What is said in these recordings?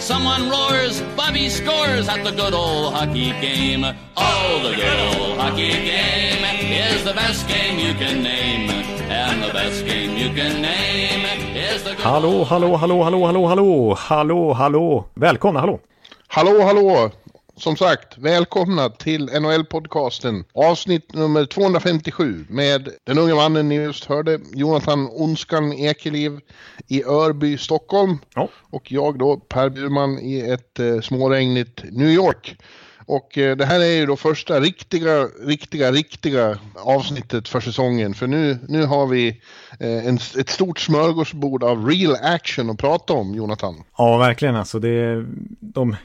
Someone roars, Bobby scores at the good old hockey game. Oh, the good old hockey game is the best game you can name. And the best game you can name is the good Hallå, hallå, hallå, hallå, hallå, hallå, hallå, hallå. Välkomna, hallå. Hallå, hallå! Som sagt, välkomna till NHL-podcasten. Avsnitt nummer 257 med den unga mannen ni just hörde, Jonathan Onskan Ekeliv i Örby, Stockholm. Ja. Och jag då, Per Bjurman i ett eh, småregnigt New York. Och eh, det här är ju då första riktiga, riktiga, riktiga avsnittet för säsongen. För nu, nu har vi eh, en, ett stort smörgåsbord av real action att prata om, Jonathan. Ja, verkligen alltså. Det de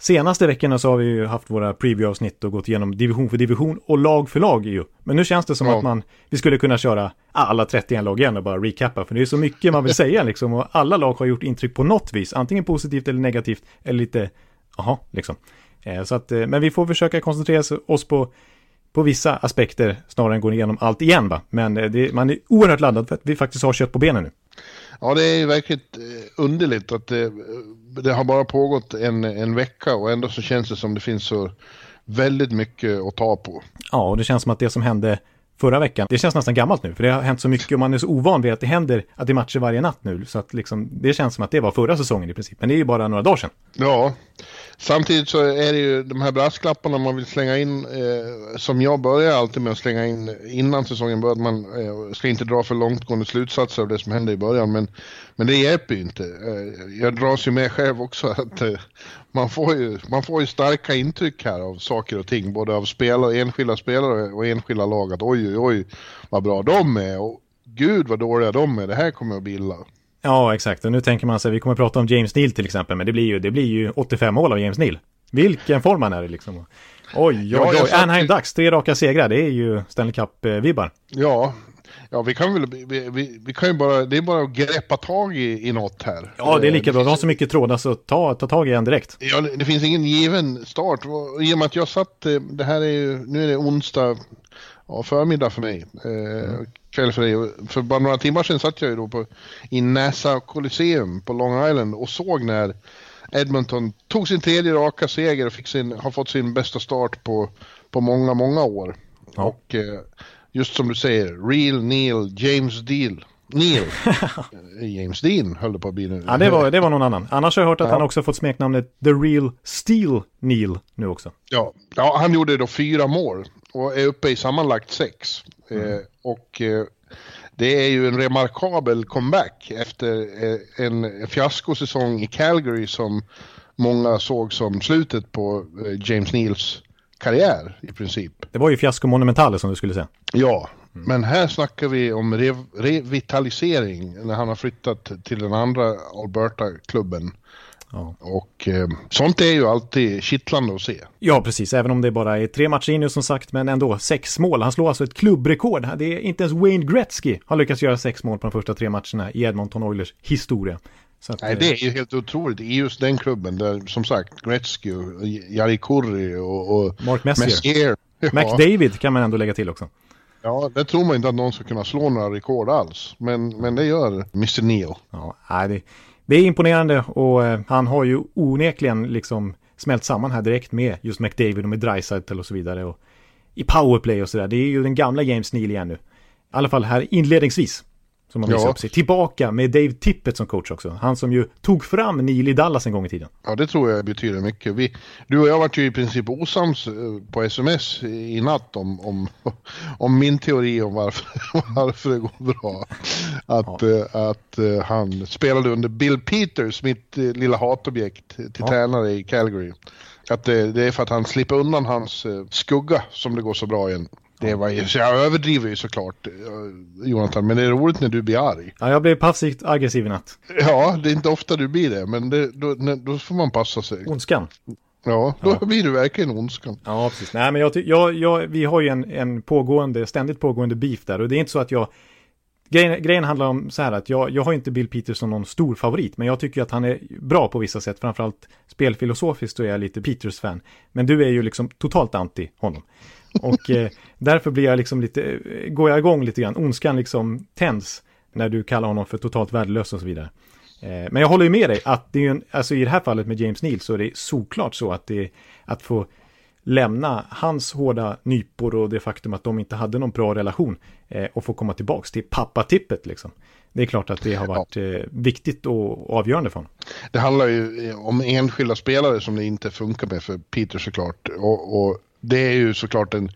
senaste veckorna så har vi ju haft våra preview-avsnitt och gått igenom division för division och lag för lag ju. Men nu känns det som Ja. att man, vi skulle kunna köra alla 31 lag igen och bara recappa. För det är så mycket man vill säga liksom. Och alla lag har gjort intryck på något vis. Antingen positivt eller negativt. Eller lite, jaha, liksom. Eh, Så att, eh, men vi får försöka koncentrera oss på, på vissa aspekter snarare än gå igenom allt igen va. Men eh, det, man är oerhört laddad för att vi faktiskt har kött på benen nu. Ja, det är ju verkligen eh, underligt att det, det har bara pågått en, en vecka och ändå så känns det som det finns så väldigt mycket att ta på. Ja, och det känns som att det som hände förra veckan, det känns nästan gammalt nu, för det har hänt så mycket och man är så ovan vid att det händer att det är matcher varje natt nu, så att liksom, det känns som att det var förra säsongen i princip, men det är ju bara några dagar sedan. Ja, samtidigt så är det ju de här brasklapparna man vill slänga in, eh, som jag börjar alltid med att slänga in innan säsongen börjar, att man eh, ska inte dra för långtgående slutsatser av det som hände i början, men, men det hjälper ju inte. Eh, jag dras ju med själv också att eh, man, får ju, man får ju starka intryck här av saker och ting, både av spelare, enskilda spelare och enskilda lag, att oj oj oj vad bra de är och gud vad dåliga de är, det här kommer att bli illa. Ja, exakt, och nu tänker man sig, vi kommer att prata om James Neal till exempel, men det blir ju, det blir ju 85 mål av James Neal. Vilken form han är i liksom. Oj, oj, Ja, oj, satt Anaheim Ducks, tre raka segrar, det är ju Stanley Cup-vibbar. Ja, ja vi kan väl, vi, vi, vi kan ju bara, det är bara att greppa tag i, i något här. Ja, det är lika Eh, bra, de har finns- så mycket trådar så ta, ta tag i en direkt. Ja, det det finns ingen given start. I och med att jag satt, eh, det här är ju, nu är det onsdag ja, förmiddag för mig. Eh, kväll för dig. För bara några timmar sedan satt jag ju då på, i NASA Coliseum på Long Island och såg när Edmonton tog sin tredje raka seger och fick sin, har fått sin bästa start på, på många, många år. Ja. Och eh, just som du säger, Real Neil James Deal. Neil. Eh, James Dean höll det på att bli nu. Ja, det var, det var någon annan. Annars har jag hört att Ja. han också fått smeknamnet The Real Steel Neal nu också. Ja, ja, han gjorde då fyra mål och är uppe i sammanlagt sex. Eh, och eh, det är ju en remarkabel comeback efter eh, en fiaskosäsong i Calgary som många såg som slutet på eh, James Neals karriär i princip. Det var ju fiasko monumentale som du skulle säga. Ja, men här snackar vi om rev- revitalisering när han har flyttat till den andra Alberta-klubben. Ja. Och eh, sånt är ju alltid kittlande att se. ja, precis. Även om det bara är tre matcher in nu som sagt, men ändå sex mål. Han slår alltså ett klubbrekord. Det är inte ens Wayne Gretzky har lyckats göra sex mål på de första tre matcherna i Edmonton Oilers historia. Att, Nej, eh, det är ju helt otroligt. I just den klubben där, som sagt, Gretzky, och Jari Kurri och, och Mark Messier. Messier. Ja, McDavid kan man ändå lägga till också. ja, där tror man inte att någon ska kunna slå några rekord alls. Men, men det gör Mr Neil. Ja, det, det är imponerande och eh, han har ju onekligen liksom smält samman här direkt med just McDavid och med Dreisaitl och så vidare. Och I powerplay och sådär. Det är ju den gamla James Neal igen nu. I alla fall här inledningsvis. Som man visar Ja. upp sig. Tillbaka med Dave Tippett som coach också. Han som ju tog fram Neal i Dallas en gång i tiden. Ja, det tror jag betyder mycket. Vi, du och jag varit ju i princip osams eh, på sms i natt om, om, om min teori om varför, varför det går bra. Att, eh, att eh, han spelade under Bill Peters, mitt lilla hatobjekt till Ja. tränare i Calgary. Att det, det är för att han slipper undan hans skugga som det går så bra igen. Det var ju, så jag överdriver ju såklart eh, Jonathan, men det är roligt när du blir arg. Ja, jag blev passivt aggressiv i natt. Ja, det är inte ofta du blir det, men det, då, då får man passa sig. Ondskan. Ja, då blir du verkligen ondskan. Ja, precis. Nej, men jag, jag, jag, vi har ju en, en pågående, ständigt pågående beef där och det är inte så att jag grejen, grejen handlar om så här att jag, jag har inte Bill Peters som någon stor favorit, men jag tycker att han är bra på vissa sätt, framförallt spelfilosofiskt så är jag lite Peters-fan. Men du är ju liksom totalt anti honom. Och eh, därför blir jag liksom lite, går jag igång lite grann, ondskan liksom tänds när du kallar honom för totalt värdelös och så vidare. Eh, men jag håller ju med dig att det är en, alltså i det här fallet med James Neal så är det såklart så att det att få lämna hans hårda nypor och det faktum att de inte hade någon bra relation eh, och få komma tillbaks till pappatippet liksom. Det är klart att det har varit ja. eh, viktigt och avgörande för honom. Det handlar ju om enskilda spelare som det inte funkar med för Peter såklart. Och, och det är ju såklart en,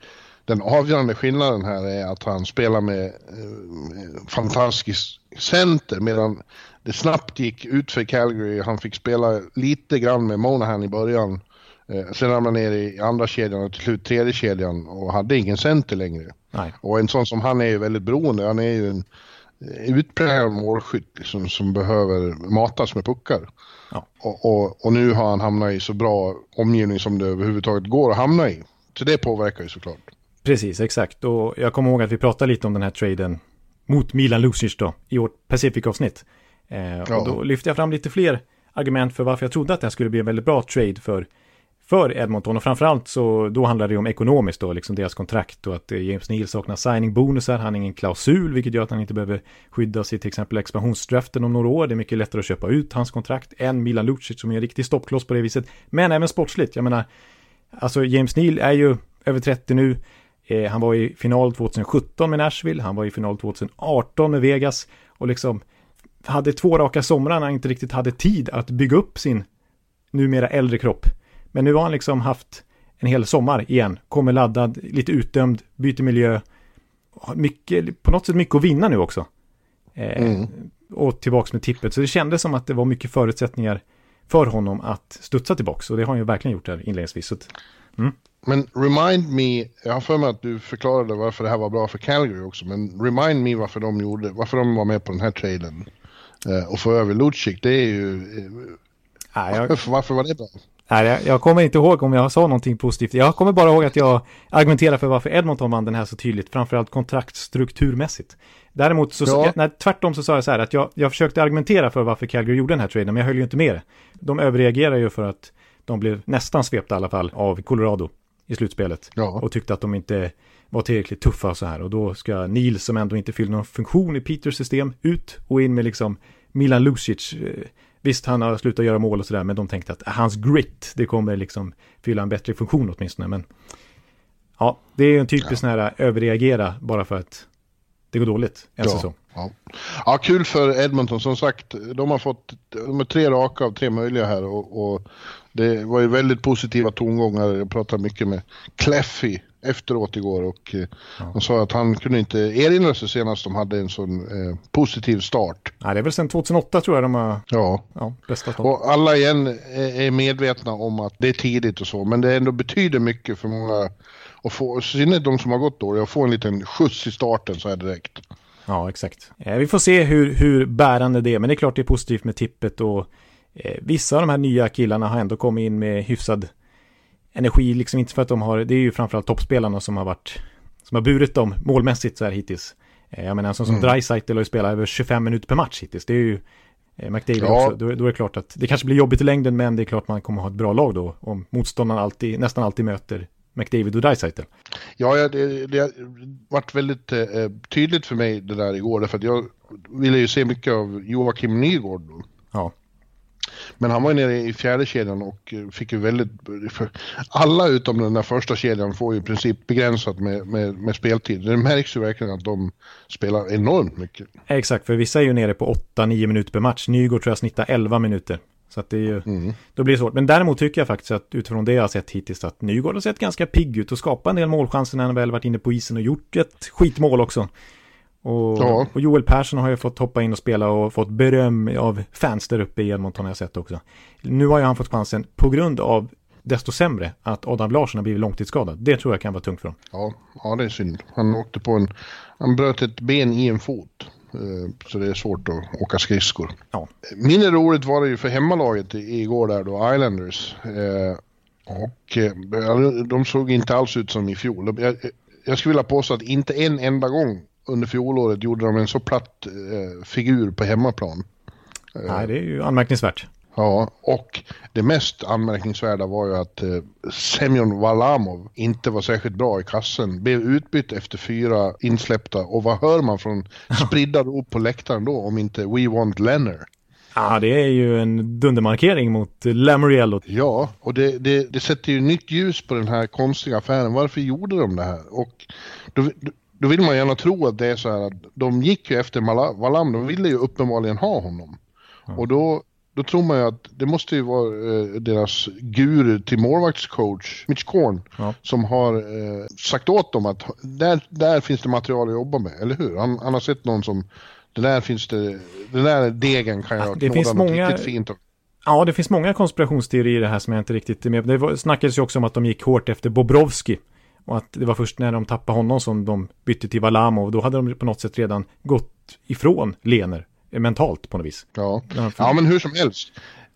den avgörande skillnaden här är att han spelar med eh, fantastisk center medan det snabbt gick ut för Calgary. Han fick spela lite grann med Monahan i början. Eh, sen ramlade han ner i andra kedjan och till slut tredje kedjan och hade ingen center längre. Nej. Och en sån som han är ju väldigt beroende. Han är ju en utpräglad målskytt liksom, som behöver matas med puckar. Ja. Och, och, och, nu har han hamnat i så bra omgivning som det överhuvudtaget går att hamna i. Så det påverkar ju såklart. Precis, exakt. Och jag kommer ihåg att vi pratade lite om den här traden mot Milan Lucic då, i vårt Pacific-avsnitt. Eh, ja. Och då lyfte jag fram lite fler argument för varför jag trodde att det här skulle bli en väldigt bra trade för för Edmonton och framförallt så då handlar det om ekonomiskt då, liksom deras kontrakt och att eh, James Neal saknar signing-bonusar, han har ingen klausul vilket gör att han inte behöver skydda sig till exempel expansionsdraften om några år. Det är mycket lättare att köpa ut hans kontrakt än Milan Lucic som är en riktig stoppkloss på det viset. Men även sportsligt, jag menar, alltså James Neal är ju över 30 nu, eh, han var i final 2017 med Nashville, han var i final 2018 med Vegas och liksom hade två raka somrar när han inte riktigt hade tid att bygga upp sin numera äldre kropp. Men nu har han liksom haft en hel sommar igen, kommer laddad, lite utdömd, byter miljö. Mycket, på något sätt mycket att vinna nu också. Eh, mm. Och tillbaks med tippet. Så det kändes som att det var mycket förutsättningar för honom att studsa tillbaks. Och det har han ju verkligen gjort där inledningsvis. Så, mm. Men remind me, jag har för mig att du förklarade varför det här var bra för Calgary också. Men remind me varför de gjorde, varför de var med på den här traden. Eh, och få över Lucic, det är ju... Eh, ja, jag... varför, varför var det bra? Nej, jag, jag, kommer inte ihåg om jag sa någonting positivt. Jag kommer bara ihåg att jag argumenterar för varför Edmonton vann den här så tydligt, framförallt kontraktstrukturmässigt. Däremot så, ja. nej, tvärtom så sa jag så här att jag, jag försökte argumentera för varför Calgary gjorde den här traden, men jag höll ju inte med det. De överreagerar ju för att de blev nästan svepta i alla fall av Colorado i slutspelet. Ja. Och tyckte att de inte var tillräckligt tuffa och så här. Och då ska Nils, som ändå inte fyller någon funktion i Peters system, ut och in med liksom Milan Lucic eh, Visst, han har slutat göra mål och sådär, men de tänkte att hans grit, det kommer liksom fylla en bättre funktion åtminstone. Men ja, det är en typisk ja. sån här överreagera bara för att det går dåligt en ja, säsong. Ja. ja, kul för Edmonton. Som sagt, de har fått de är tre raka av tre möjliga här och, och det var ju väldigt positiva tongångar. Jag pratade mycket med Cleffy efteråt igår och eh, ja. han sa att han kunde inte erinra sig senast de hade en sån eh, positiv start. Nej, det är väl sedan 2008 tror jag de har ja. Ja, bästa start. Och alla igen är medvetna om att det är tidigt och så, men det ändå betyder mycket för många och få, synnerhet de som har gått då, att få en liten skjuts i starten så här direkt. Ja, exakt. Eh, vi får se hur, hur bärande det är, men det är klart det är positivt med tippet och eh, vissa av de här nya killarna har ändå kommit in med hyfsad energi, liksom inte för att de har, det är ju framförallt toppspelarna som har varit, som har burit dem målmässigt så här hittills. Eh, jag menar en sån som mm. Dreisaitl har ju spelat över 25 minuter per match hittills, det är ju eh, McDavid ja. också, då, då, är det klart att det kanske blir jobbigt i längden men det är klart man kommer ha ett bra lag då om motståndarna alltid, nästan alltid möter McDavid och Dreisaitl. Ja, det, det varit väldigt eh, tydligt för mig det där igår därför att jag ville ju se mycket av Joakim Nygård. Då. Ja. Men han var ju nere i fjärde kedjan och fick ju väldigt... Alla utom den där första kedjan får ju i princip begränsat med, med, med speltid. Det märks ju verkligen att de spelar enormt mycket. Exakt, för vissa är ju nere på 8-9 minuter per match. Nygård tror jag snittar 11 minuter. Så att det är ju, mm. då blir det svårt. Men däremot tycker jag faktiskt att utifrån det jag har sett hittills att Nygård har sett ganska pigg ut och skapat en del målchanser när han väl varit inne på isen och gjort ett skitmål också. Och, ja. och, Joel Persson har ju fått hoppa in och spela och fått beröm av fans där uppe i Edmonton har jag sett också. Nu har ju han fått chansen på grund av desto sämre att Adam Larsson har blivit långtidsskadad. Det tror jag kan vara tungt för honom. Ja, ja det är synd. Han åkte på en, han bröt ett ben i en fot. Eh, så det är svårt att åka skridskor. Ja. Mindre roligt var det ju för hemmalaget igår där då, Islanders. Eh, och eh, de såg inte alls ut som i fjol. Jag, skulle vilja påstå att inte en enda gång under fjolåret gjorde de en så platt figur på hemmaplan. Nej, det är ju anmärkningsvärt. Ja, och det mest anmärkningsvärda var ju att eh, Semyon Valamov inte var särskilt bra i kassen. Blev utbytt efter fyra insläppta och vad hör man från spridda rop på läktaren då om inte We Want Lenner? Ja, det är ju en dundermarkering mot Lamoriello. Ja, och det, det, det, sätter ju nytt ljus på den här konstiga affären. Varför gjorde de det här? Och då, då vill man gärna tro att det är så här att de gick ju efter Valam, de ville ju uppenbarligen ha honom. Ja. Och då då tror man ju att det måste ju vara eh, deras guru till målvaktscoach, Mitch Korn, ja. som har eh, sagt åt dem att där, där finns det material att jobba med, eller hur? Han, han har sett någon som, det där finns det, den där degen kan jag ja, det finns många... riktigt fint. Ja, det finns många konspirationsteorier i det här som jag inte riktigt är med. Det snackades ju också om att de gick hårt efter Bobrovski. Och att det var först när de tappade honom som de bytte till Valamo. Och då hade de på något sätt redan gått ifrån Lener mentalt på något vis. Ja, ja men hur som helst.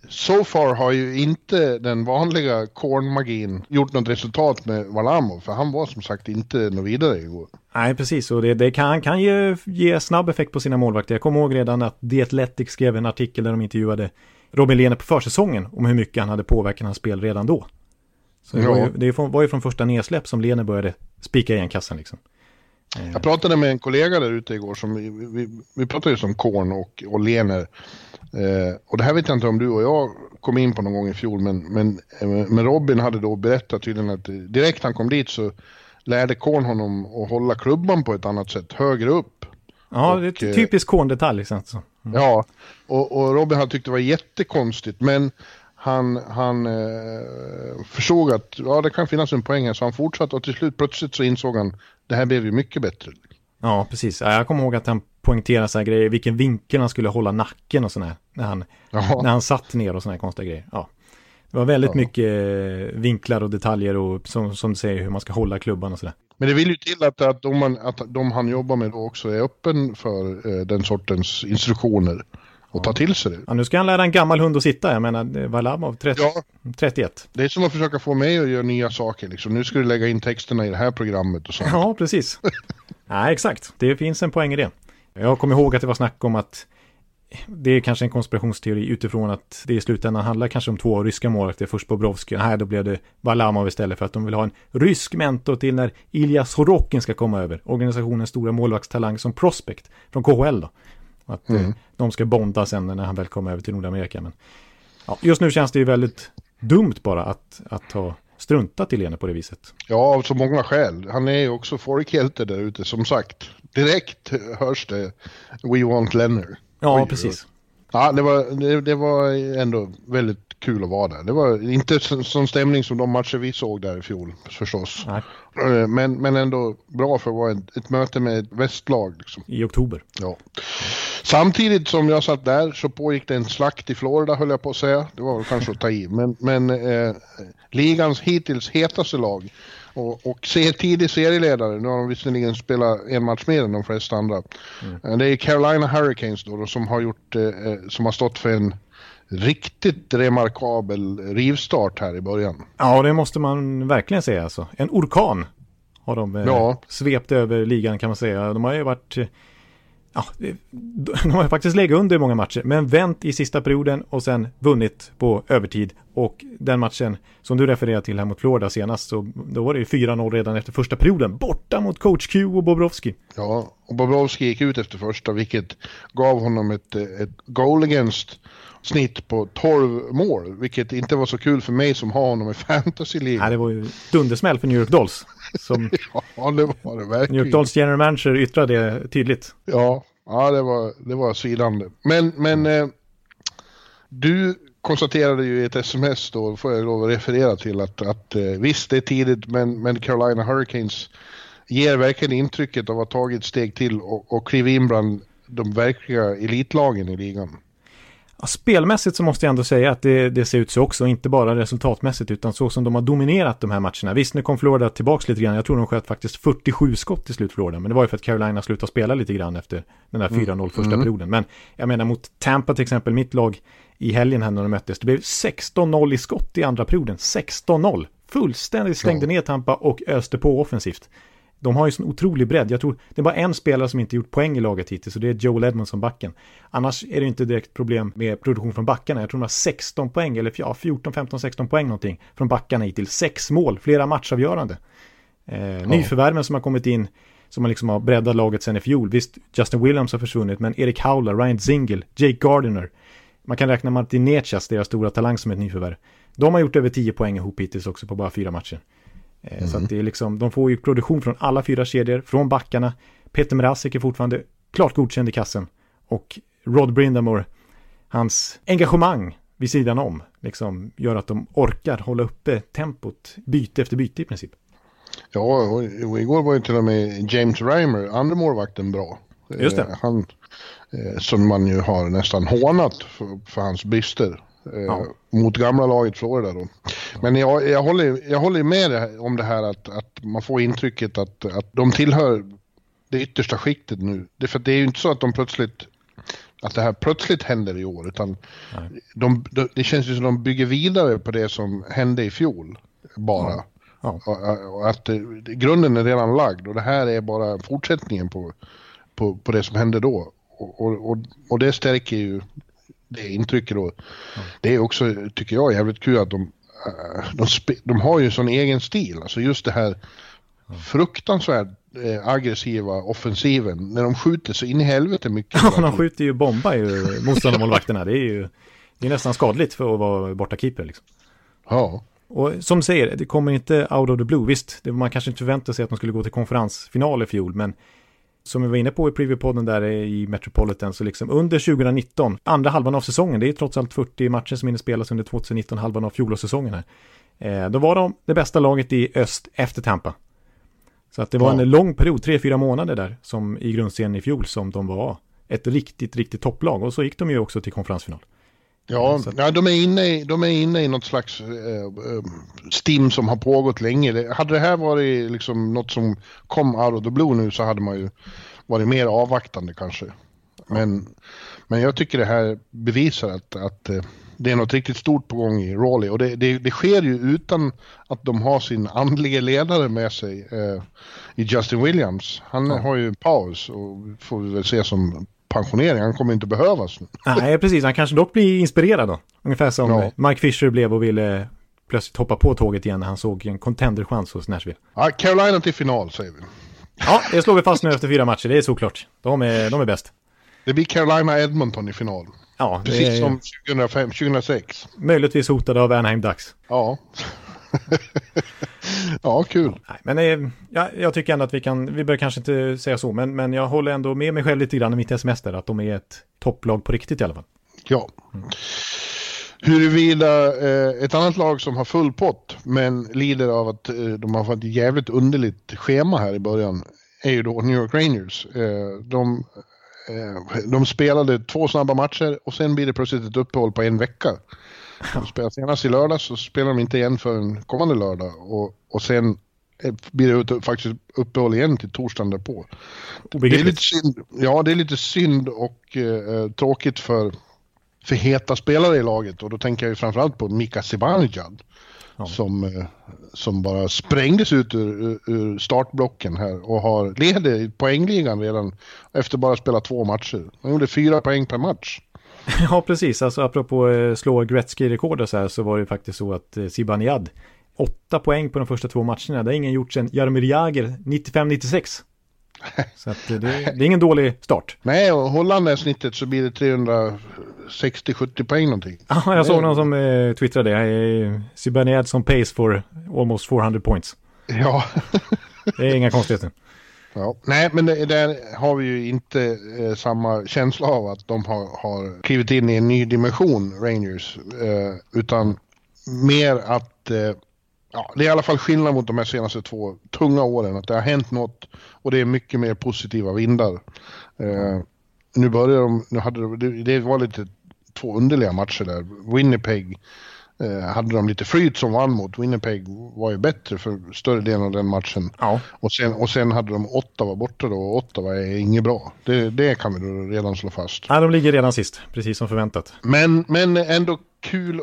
So far har ju inte den vanliga kornmagin gjort något resultat med Valamo, för han var som sagt inte något vidare igår. Nej, precis, och det, det kan, kan ju ge snabb effekt på sina målvakter. Jag kommer ihåg redan att The Athletic skrev en artikel där de intervjuade Robin Lehner på försäsongen om hur mycket han hade påverkat hans spel redan då. Så det, ja. var, ju, det var ju från första nedsläpp som Lehner började spika igen kassan liksom. Eh. Jag pratade med en kollega där ute igår som vi, vi, vi pratade just om Korn och, och Lener. Eh, och det här vet jag inte om du och jag kom in på någon gång i fjol men, men, eh, men Robin hade då berättat tydligen att direkt han kom dit så lärde Korn honom att hålla klubban på ett annat sätt, högre upp. Ja, och, det är typisk Korn-detalj. Liksom. Mm. Ja, och, och Robin hade tyckt det var jättekonstigt men han, han eh, försåg att ja, det kan finnas en poäng här så han fortsatte och till slut plötsligt så insåg han det här blev ju mycket bättre. Ja, precis. Jag kommer ihåg att han poängterade så här grejer, vilken vinkel han skulle hålla nacken och sådär. När han, när han satt ner och sådana här konstiga grejer. Ja. Det var väldigt ja. mycket eh, vinklar och detaljer och som, som säger hur man ska hålla klubban och sådär. Men det vill ju till att, att, de, man, att de han jobbar med då också är öppen för eh, den sortens instruktioner och ta till sig det. Ja, nu ska han lära en gammal hund att sitta. Jag menar, Valamov, 30, ja, 31. Det är som att försöka få mig att göra nya saker. Liksom. Nu ska du lägga in texterna i det här programmet och så. Ja, precis. Nej, exakt. Det finns en poäng i det. Jag kommer ihåg att det var snack om att det är kanske en konspirationsteori utifrån att det i slutändan handlar kanske om två ryska målvakter. Först Bobrovskij, här då blev det Valamov istället för att de vill ha en rysk mentor till när Ilja Sorokin ska komma över. Organisationens stora målvaktstalang som prospect från KHL då. Att mm. eh, de ska bonda sen när han väl kommer över till Nordamerika. Men ja, just nu känns det ju väldigt dumt bara att, att ha struntat i Lene på det viset. Ja, av så många skäl. Han är ju också folkhjälte där ute, som sagt. Direkt hörs det We want Lenner. Ja, Oj, precis. Ja, det var, det, det, var ändå väldigt kul att vara där. Det var inte sån stämning som de matcher vi såg där i fjol förstås. Nej. Eh, men, men ändå bra för att vara ett, ett möte med ett västlag. Liksom. I oktober. Ja. Samtidigt som jag satt där så pågick det en slakt i Florida höll jag på att säga. Det var väl kanske att ta i. Men, men eh, ligans hittills hetaste lag och, och tidig serieledare, nu har de visserligen spelat en match mer än de flesta andra. Mm. Eh, det är Carolina Hurricanes då, då som har gjort, eh, eh, som har stått för en riktigt remarkabel rivstart här i början. Ja, det måste man verkligen säga alltså. En orkan har de eh, ja. svept över ligan kan man säga. De har ju varit ja, de har faktiskt legat under i många matcher, men vänt i sista perioden och sen vunnit på övertid. Och den matchen som du refererar till här mot Florida senast, så då var det ju 4-0 redan efter första perioden, borta mot coach Q och Bobrovski. Ja, och Bobrovski gick ut efter första, vilket gav honom ett, ett goal against snitt på 12 mål, vilket inte var så kul för mig som har honom i fantasy-ligan. Nej, det var ju dundersmäll för New York Dolls. Som ja, det var det verkligen. New York Dolls general manager yttrade det tydligt. Ja, ja det var, det var svidande. Men, men eh, du konstaterade ju i ett sms då, får jag lov att referera till, att, att eh, visst det är tidigt, men, men Carolina Hurricanes ger verkligen intrycket av att ha tagit steg till och, och kliva in bland de verkliga elitlagen i ligan. Ja, spelmässigt så måste jag ändå säga att det, det, ser ut så också, inte bara resultatmässigt utan så som de har dominerat de här matcherna. Visst, nu kom Florida tillbaka lite grann, jag tror de sköt faktiskt 47 skott till slut Florida, men det var ju för att Carolina slutade spela lite grann efter den där 4-0 mm. första mm. perioden. Men jag menar mot Tampa till exempel, mitt lag i helgen här när de möttes, det blev 16-0 i skott i andra perioden, 16-0. Fullständigt stängde ja. ner Tampa och öste på offensivt. De har ju sån otrolig bredd. Jag tror det är bara en spelare som inte gjort poäng i laget hittills och det är Joel Edmondson backen. Annars är det inte direkt problem med produktion från backarna. Jag tror de har 16 poäng eller ja, 14, 15, 16 poäng någonting från backarna hittills. Sex mål, flera matchavgörande. Eh, ja. Nyförvärven som har kommit in som har liksom har breddat laget sen i fjol. Visst, Justin Williams har försvunnit, men Erik Howler, Ryan Zingle, Jake Gardiner. Man kan räkna Martin Nechas, deras stora talang som ett nyförvärv. De har gjort över 10 poäng ihop hittills också på bara fyra matcher. Mm. Så att det är liksom, de får ju produktion från alla fyra kedjor, från backarna. Peter Mrazek är fortfarande klart godkänd i kassen. Och Rod Brindamore, hans engagemang vid sidan om, liksom gör att de orkar hålla uppe tempot byte efter byte i princip. Ja, och, igår var ju till och med James Reimer, andra målvakten, bra. Just det. Eh, han, eh, som man ju har nästan hånat för, för hans brister. Eh, ja. Mot gamla laget Florida då. Men jag, jag, håller, jag håller med om det här att, att man får intrycket att, att de tillhör det yttersta skiktet nu. Det, för det är ju inte så att de plötsligt att det här plötsligt händer i år utan de, de, det känns ju som de bygger vidare på det som hände i fjol bara. Ja. Ja. Och, att det, grunden är redan lagd och det här är bara fortsättningen på, på, på det som hände då. Och, och, och det stärker ju det intrycket då. Ja. Det är också, tycker jag, jävligt kul att de, äh, de, de, har ju sån egen stil. Alltså just det här fruktansvärt eh, aggressiva offensiven. När de skjuter så in i helvete mycket. Ja, de skjuter ju bomba ju motståndarmålvakterna. Det är ju det är nästan skadligt för att vara borta keeper liksom. Ja. Och som säger, det kommer inte out of the blue. Visst, det, man kanske inte förväntar sig att de skulle gå till konferensfinal i fjol, men som vi var inne på i preview-podden där i Metropolitan, så liksom under 2019, andra halvan av säsongen, det är trots allt 40 matcher som hinner spelas under 2019, halvan av fjolårssäsongen här. Eh, då var de det bästa laget i öst efter Tampa. Så att det var ja. en lång period, tre, fyra månader där, som i grundserien i fjol, som de var ett riktigt, riktigt topplag. Och så gick de ju också till konferensfinal. Ja, ja de, är inne i, de är inne i något slags eh, eh, stim som har pågått länge. Hade det här varit liksom något som kom out of the blue nu så hade man ju varit mer avvaktande kanske. Men, men jag tycker det här bevisar att, att eh, det är något riktigt stort på gång i Raleigh. Och det, det, det sker ju utan att de har sin andlige ledare med sig eh, i Justin Williams. Han ja. har ju en paus och får vi väl se som pensionering. Han kommer inte behövas. Nej, precis. Han kanske dock blir inspirerad då. Ungefär som ja. Mike Fisher blev och ville plötsligt hoppa på tåget igen när han såg en contenderchans hos Nashville. Ja, Carolina till final säger vi. Ja, det slår vi fast nu efter fyra matcher. Det är såklart. De är, de är bäst. Det blir Carolina-Edmonton i final. Ja, Precis är... som 2005, 2006. Möjligtvis hotade av Anaheim Ducks. Ja. ja, kul. Nej, men eh, ja, jag tycker ändå att vi kan, vi bör kanske inte säga så, men, men jag håller ändå med mig själv lite grann i mitt sms där, att de är ett topplag på riktigt i alla fall. Ja. Mm. Huruvida eh, ett annat lag som har full pott men lider av att eh, de har fått ett jävligt underligt schema här i början är ju då New York Rangers. Eh, de, eh, de spelade två snabba matcher och sen blir det plötsligt ett uppehåll på en vecka. De spelade senast i lördag så spelar de inte igen förrän kommande lördag och, och sen blir det faktiskt uppehåll igen till torsdagen därpå. Det är lite synd, ja, det är lite synd och eh, tråkigt för, för heta spelare i laget och då tänker jag ju framförallt på Mika Zibanejad. Ja. Som, eh, som bara sprängdes ut ur, ur startblocken här och har leder poängligan redan efter bara spela två matcher. Han gjorde fyra poäng per match. Ja, precis. Alltså apropå eh, slå Gretzky-rekord och så här så var det faktiskt så att eh, Zibanejad åtta poäng på de första två matcherna. Det har ingen gjort sedan Jaromir Jagr 95-96. Så att det, det, är ingen dålig start. Nej, och håller det snittet så blir det 360-70 poäng någonting. Ja, jag såg någon som eh, twittrade det. Zibanejad som pace for almost 400 points. Ja. det är inga konstigheter. Ja. Nej, men det, där har vi ju inte eh, samma känsla av att de har, har klivit in i en ny dimension, Rangers. Eh, utan mer att eh, ja, det är i alla fall skillnad mot de här senaste två tunga åren. Att det har hänt något och det är mycket mer positiva vindar. Eh, nu börjar de, nu hade det, det var lite två underliga matcher där. Winnipeg eh, hade de lite flyt som vann mot. Winnipeg var ju bättre för större delen av den matchen. Ja. Och, sen, och sen hade de Ottawa borta då och Ottawa är inget bra. Det, det kan vi då redan slå fast. Ja, de ligger redan sist, precis som förväntat. Men, men ändå kul,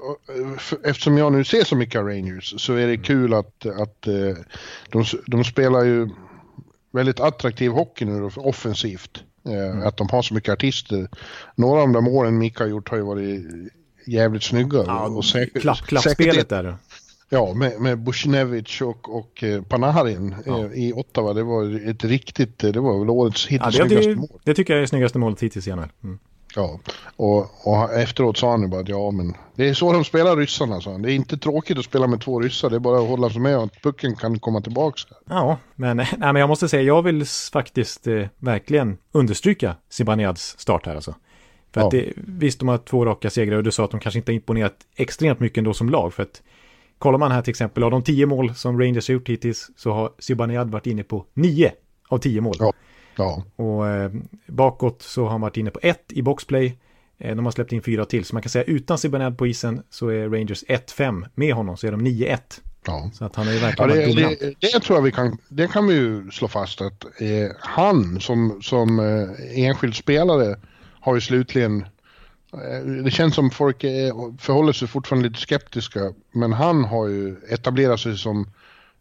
eftersom jag nu ser så mycket av Rangers, så är det kul att, att eh, de, de spelar ju väldigt attraktiv hockey nu då, offensivt. Mm. Att de har så mycket artister. Några av de målen Mika har gjort har ju varit jävligt snygga. Ja, och säkert, klapp, klappspelet där. Ja, med, med Bushnevich och, och eh, Panarin ja. Eh, i Ottawa. Det var ett riktigt, det var väl årets hittills ja, snyggaste mål. Det tycker jag är snyggaste målet hittills i. Mm. Ja, och, och, efteråt sa han ju bara att ja men det är så de spelar ryssarna sa han. Det är inte tråkigt att spela med två ryssar, det är bara att hålla sig med och att pucken kan komma tillbaks. Ja, men, nej, men jag måste säga, jag vill faktiskt eh, verkligen understryka Zibanejad's start här alltså. För ja. att det, visst, de har två raka segrar och du sa att de kanske inte har imponerat extremt mycket ändå som lag. För att kollar man här till exempel, av de tio mål som Rangers har gjort hittills så har Zibanejad varit inne på nio av tio mål. Ja. Ja. Och eh, bakåt så har han varit inne på ett i boxplay. Eh, de har släppt in fyra till. Så man kan säga utan Zibanejad på isen så är Rangers 1-5. Med honom så är de 9-1. Ja. Så att han är verkligen ja, det, det, det, tror jag vi kan, det kan vi ju slå fast att eh, han som, som eh, enskild spelare har ju slutligen eh, det känns som folk är, förhåller sig fortfarande lite skeptiska, men han har ju etablerat sig som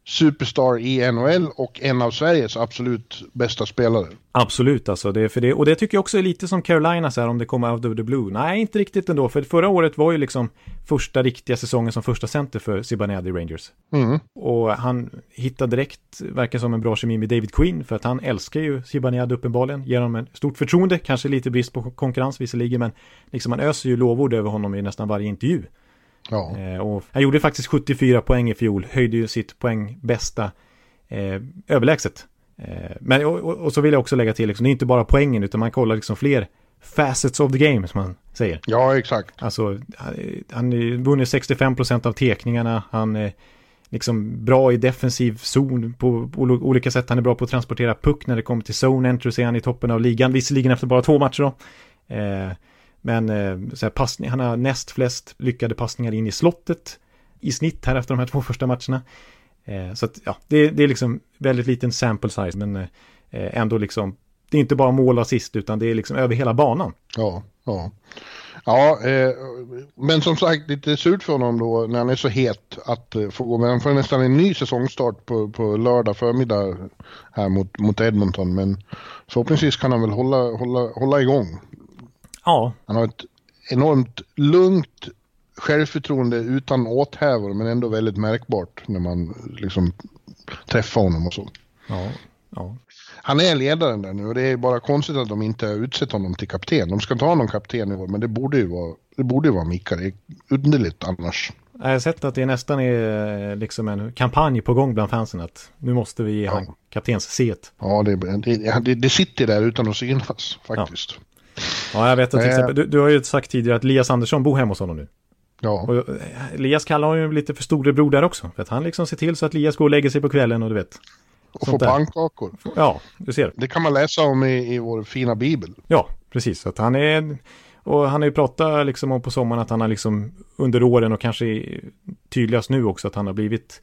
superstar i NHL och en av Sveriges absolut bästa spelare. Absolut alltså, det, för det, och det tycker jag också är lite som Carolina så här om det kommer out of the blue. Nej, inte riktigt ändå, för förra året var ju liksom första riktiga säsongen som första center för Zibanejad i Rangers. Mm. Och han hittade direkt, verkar som en bra kemi med David Quinn, för att han älskar ju Zibanejad uppenbarligen, ger honom ett stort förtroende, kanske lite brist på konkurrens visserligen, men liksom man öser ju lovord över honom i nästan varje intervju. Ja. Eh, och han gjorde faktiskt 74 poäng i fjol, höjde ju sitt poäng bästa eh, överlägset. Eh, men och, och, så vill jag också lägga till, liksom, det är inte bara poängen utan man kollar liksom fler facets of the game som man säger. Ja, exakt. Alltså, han, vunnit 65% av tekningarna, han är liksom bra i defensiv zon på olika sätt. Han är bra på att transportera puck när det kommer till zone entry, så är han i toppen av ligan, visserligen efter bara två matcher då. Eh, men eh, så här, passning, han har näst flest lyckade passningar in i slottet i snitt här efter de här två första matcherna. Eh, så att ja, det, det, är liksom väldigt liten sample size men eh, ändå liksom det är inte bara mål och assist utan det är liksom över hela banan. Ja, ja. Ja, eh, men som sagt lite surt för honom då när han är så het att eh, få gå. Men han får nästan en ny säsongstart på, på lördag förmiddag här mot, mot Edmonton. Men förhoppningsvis kan han väl hålla, hålla, hålla igång. Ja. Han har ett enormt lugnt självförtroende utan åthävor men ändå väldigt märkbart när man liksom träffar honom och så. Ja, ja. Han är ledaren där nu och det är bara konstigt att de inte har utsett honom till kapten. De ska inte ha någon kapten i år men det borde ju vara, det borde ju vara Mika. Det är underligt annars. Jag har sett att det nästan är liksom en kampanj på gång bland fansen att nu måste vi ge ja. han kaptens set. Ja, det, det, det, sitter där utan att synas faktiskt. Ja. Ja, jag vet att till exempel, du, du har ju sagt tidigare att Elias Andersson bor hemma hos honom nu. Ja. Och eh, Elias kallar honom ju lite för storebror där också. För att han liksom ser till så att Elias går och lägger sig på kvällen och du vet. Och får pannkakor. Ja, du ser. Det kan man läsa om i, i vår fina bibel. Ja, precis. Att han är... Och han har ju pratat liksom om på sommaren att han har liksom under åren och kanske tydligast nu också att han har blivit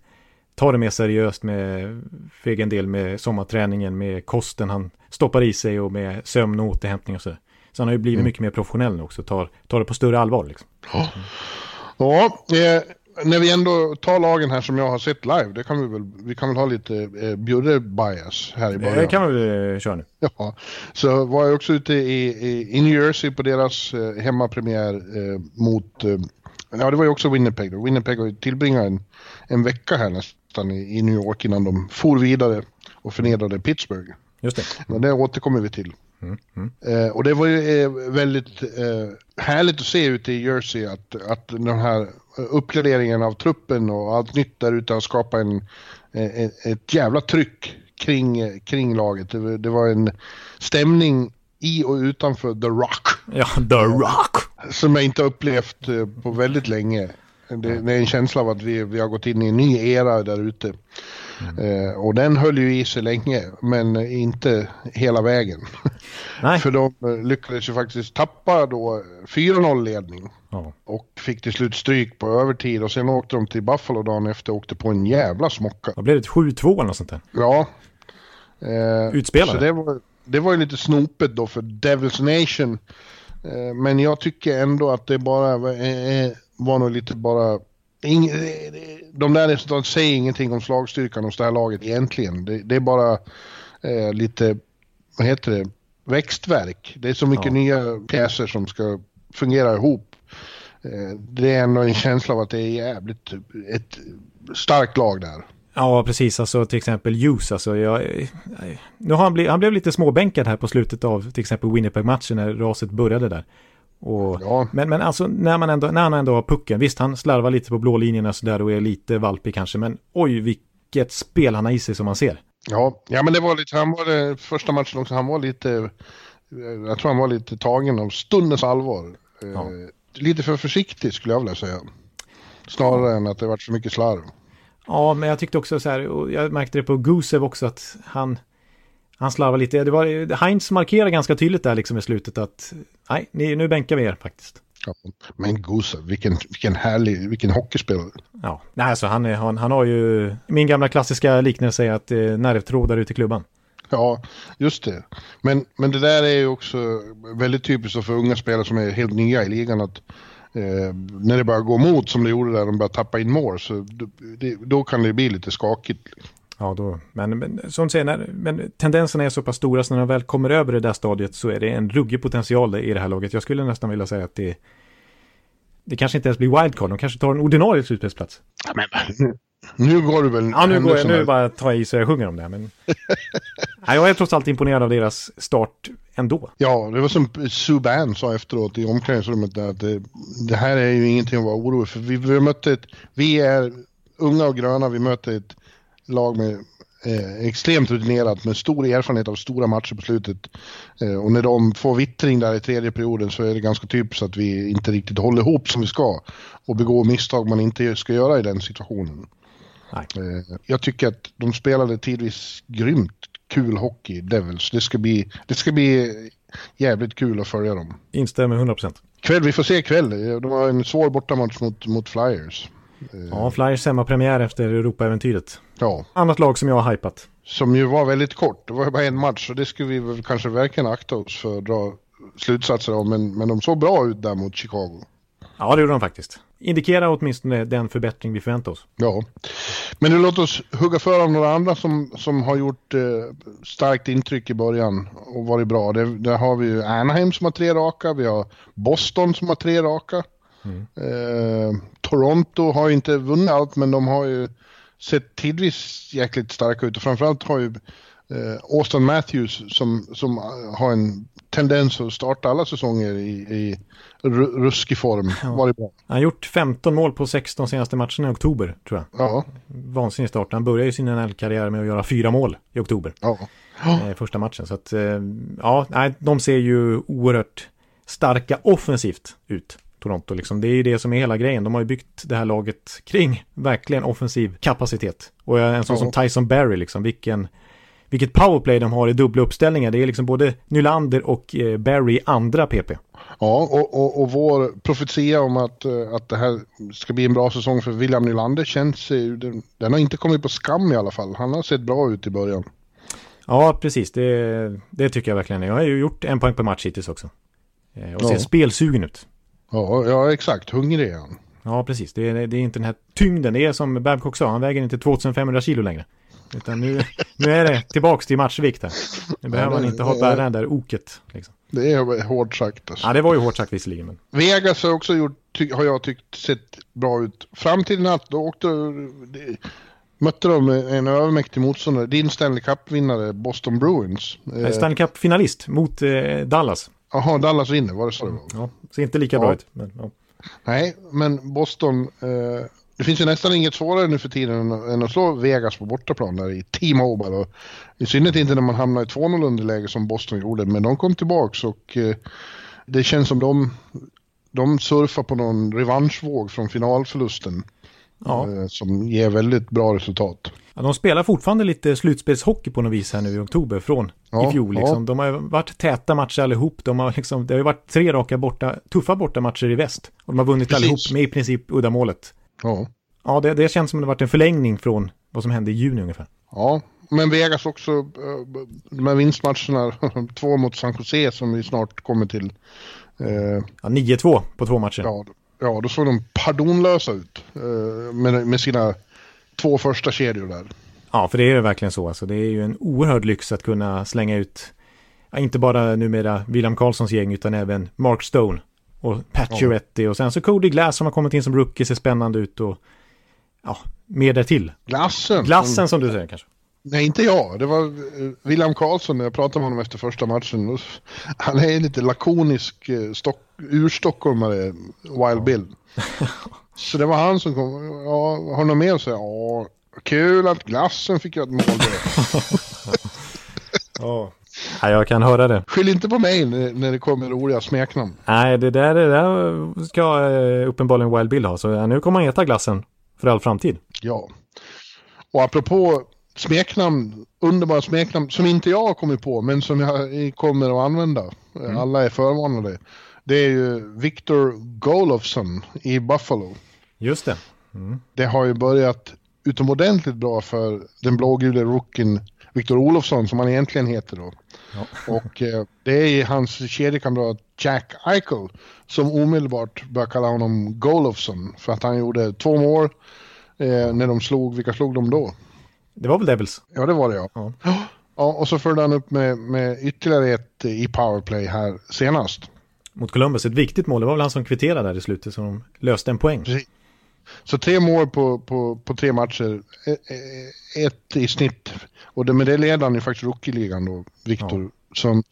tar det mer seriöst med för egen del med sommarträningen, med kosten han stoppar i sig och med sömn och återhämtning och så. Så han har ju blivit mm. mycket mer professionell nu också, tar, tar det på större allvar liksom. Ja, ja eh, när vi ändå tar lagen här som jag har sett live, det kan vi väl, vi kan väl ha lite eh, Bjurre-bias här i början. Det kan vi väl köra nu. Ja, så var jag också ute i, i, i New Jersey på deras eh, hemmapremiär eh, mot, eh, ja det var ju också Winnipeg då. Winnipeg har ju tillbringat en, en vecka här nästan i, i New York innan de for vidare och förnedrade Pittsburgh. Just det. Men det återkommer vi till. Mm, mm. Eh, och det var ju eh, väldigt eh, härligt att se ute i Jersey att, att den här uppgraderingen av truppen och allt nytt där ute har skapat en, ett, ett jävla tryck kring, kring laget. Det, det, var en stämning i och utanför The Rock. Ja, The Rock! Som jag inte upplevt eh, på väldigt länge. Det, det, är en känsla av att vi, vi har gått in i en ny era där ute. Mm. Eh, och den höll ju i sig länge, men inte hela vägen. Nej. För de eh, lyckades ju faktiskt tappa då 4-0 ledning. Ja. Och fick till slut stryk på övertid och sen åkte de till Buffalo dagen efter och åkte på en jävla smocka. Vad blev det? 7-2 eller något sånt där? Ja. Eh, Utspelade? Så det var, det var ju lite snopet då för Devils Nation. Eh, men jag tycker ändå att det bara var, eh, var nog lite bara Ing, de där resultaten säger ingenting om slagstyrkan hos det här laget egentligen. Det, det är bara eh, lite, vad heter det, växtverk. Det är så mycket Ja. nya pjäser som ska fungera ihop. Eh, det är ändå en känsla av att det är jävligt ett starkt lag där. Ja, precis. Alltså till exempel Hughes. Alltså, jag, nu har han, blivit, han blev lite småbänkad här på slutet av till exempel Winnipeg-matchen när raset började där. Och, Ja. men, men alltså när, man ändå, när han ändå har pucken, visst han slarvar lite på blålinjerna sådär och är lite valpig kanske, men oj vilket spel han har i sig som man ser. Ja, ja men det var lite, han var det första matchen också, han var lite, jag tror han var lite tagen av stundens allvar. Eh, Ja. Lite för försiktig skulle jag vilja säga. Snarare än att det varit för mycket slarv. Ja, men jag tyckte också så här, och jag märkte det på Gusev också att han, han slarvar lite. Det var, Heinz markerar ganska tydligt där liksom i slutet att nej, ni, nu bänkar vi er faktiskt. Ja, men Gusev, vilken, vilken härlig, vilken hockeyspelare. Ja, nej, alltså han, är, han, han har ju, min gamla klassiska liknelse är att eh, nervtrådar ut i klubban. Ja, just det. Men, men det där är ju också väldigt typiskt för unga spelare som är helt nya i ligan att eh, när det börjar gå emot som det gjorde där, de börjar tappa in mål, så det, då kan det bli lite skakigt. Ja, då, men, men som du säger, när, men tendenserna är så pass stora så när de väl kommer över det där stadiet så är det en ruggig potential i det här laget. Jag skulle nästan vilja säga att det det kanske inte ens blir wildcard, de kanske tar en ordinarie slutspelsplats. Ja, men, nu, nu går du väl Ja, nu går jag, nu bara tar jag i så jag sjunger om det. Men... Nej, jag är trots allt imponerad av deras start ändå. Ja, det var som Subban sa efteråt i omklädningsrummet där, att det, det här är ju ingenting att vara orolig för. Vi, vi mötte ett, vi är unga och gröna, vi möter ett lag med eh, extremt rutinerat med stor erfarenhet av stora matcher på slutet. Eh, och när de får vittring där i tredje perioden så är det ganska typiskt att vi inte riktigt håller ihop som vi ska och begår misstag man inte ska göra i den situationen. Eh, Jag tycker att de spelade tidvis grymt kul hockey, Devils. Det ska bli, det ska bli jävligt kul att följa dem. Instämmer 100%. Kväll, vi får se ikväll. De har en svår bortamatch mot, mot Flyers. Ja, Flyers hemmapremiär efter Europa-äventyret. Ja, Annat lag som jag har hypat. som ju var väldigt kort. Det var ju bara en match och det skulle vi väl kanske verkligen akta oss för att dra slutsatser av. Men, men de såg bra ut där mot Chicago. Ja, det gjorde de faktiskt. Indikerar åtminstone den förbättring vi förväntar oss. Ja, men nu låt oss hugga för av några andra som, som har gjort eh, starkt intryck i början och varit bra. Det, där har vi ju Anaheim som har tre raka, vi har Boston som har tre raka. Eh, Toronto har ju inte vunnit allt men de har ju sett tidvis jäkligt starka ut och framförallt har ju eh, Austin Matthews som, som har en tendens att starta alla säsonger i, i ru- ruskig form. Varit bra. Han har gjort 15 mål på 16 senaste matcherna i oktober, tror jag. Ja, Vansinnig start. Han började ju sin NHL-karriär med att göra fyra mål i oktober. ja. eh, första matchen. Så att, eh, ja, nej, de ser ju oerhört starka offensivt ut. Toronto liksom. Det är ju det som är hela grejen. De har ju byggt det här laget kring verkligen offensiv kapacitet. Och en sån Ja. som Tyson Barry liksom, vilken vilket powerplay de har i dubbla uppställningar. Det är liksom både Nylander och eh, Barry i andra PP. Ja, och, och, och vår profetia om att, eh, att det här ska bli en bra säsong för William Nylander känns ju, den, den har inte kommit på skam i alla fall. Han har sett bra ut i början. Ja, precis. Det, det tycker jag verkligen. Jag har ju gjort en poäng per match hittills också. Eh, och ser Ja. spelsugen ut. Ja, ja exakt. Hungrig är han. Ja, precis. Det är, det är inte den här tyngden. Det är som Babcock sa, han väger inte 2500 kilo längre. Utan nu, nu är det tillbaks till matchvikt här. Nu behöver man det- inte ha det- bära det där oket. Liksom. Det är hårt sagt alltså. Ja, det var ju hårt sagt visserligen. Men... Vegas har också gjort, ty, har jag tyckt, sett bra ut. Fram till natt, då åkte, de, mötte de en övermäktig motståndare. Din Stanley Cup-vinnare Boston Bruins. Stanley Cup-finalist mot eh, Dallas. Jaha, Dallas vinner, var det så det var? Ja, ser inte lika bra Ja. ut. Men, ja. Nej, men Boston, eh, det finns ju nästan inget svårare nu för tiden än, att slå Vegas på bortaplan där i T-Mobile. I synnerhet inte när man hamnar i 2-0 underläge som Boston gjorde, men de kom tillbaks och eh, det känns som de, de surfar på någon revanschvåg från finalförlusten. Ja. Eh, som ger väldigt bra resultat. Ja, de spelar fortfarande lite slutspelshockey på något vis här nu i oktober från Ja, i fjol. Liksom. ja. De har varit täta matcher allihop. De har liksom, det har ju varit tre raka borta, tuffa bortamatcher i väst. Och de har vunnit Precis. allihop med i princip uddamålet. Ja. Ja, det, det känns som det har varit en förlängning från vad som hände i juni ungefär. ja, men Vegas också, eh, de här vinstmatcherna, två mot San Jose som vi snart kommer till. Eh, Ja, 9-2 på två matcher. Ja, ja, då såg de pardonlösa ut eh, med, med sina två första kedjor där. Ja, för det är ju verkligen så. Alltså, det är ju en oerhörd lyx att kunna slänga ut, ja, inte bara numera William Karlssons gäng, utan även Mark Stone och Pat ja. och sen så Cody Glass som har kommit in som rookie, ser spännande ut och ja, mer därtill. Glassen. Glassen som du säger kanske. Nej, inte jag. Det var eh, William Karlsson när jag pratade med honom efter första matchen. Han är lite lakonisk eh, stock, urstockholmare, Wild Bill. Så det var han som kom. Ja, har du något mer att säga? Ja, kul att glassen fick göra ett mål Ja. Ja, jag kan höra det. Skyll inte på mig när, det kommer roliga smeknamn. Nej, det där, det där ska eh, uppenbarligen Wild Bill ha. Så nu kommer han heta glassen för all framtid. Ja. Och apropå smeknamn, underbara smeknamn som inte jag har kommit på men som jag kommer att använda. Mm. Alla är förvarnade. Det är ju Victor Golofsson i Buffalo. Just det. Mm. Det har ju börjat utomordentligt bra för den blågula rookien Victor Olofsson som han egentligen heter då. Ja. Och eh, det är hans kedjekamrat Jack Eichel som omedelbart börjar kalla honom Golofsson för att han gjorde två mål eh, när de slog, vilka slog de då? Det var väl Devils? Ja, det var det ja. Ja, ja och så följde han upp med, med ytterligare ett i powerplay här senast. Mot Columbus, ett viktigt mål. Det var väl han som kvitterade där i slutet så de löste en poäng. Precis. Så tre mål på, på, på tre matcher, e, e, ett i snitt. Och det, med det leder han ju faktiskt rookie-ligan då, Viktor. Ja. Som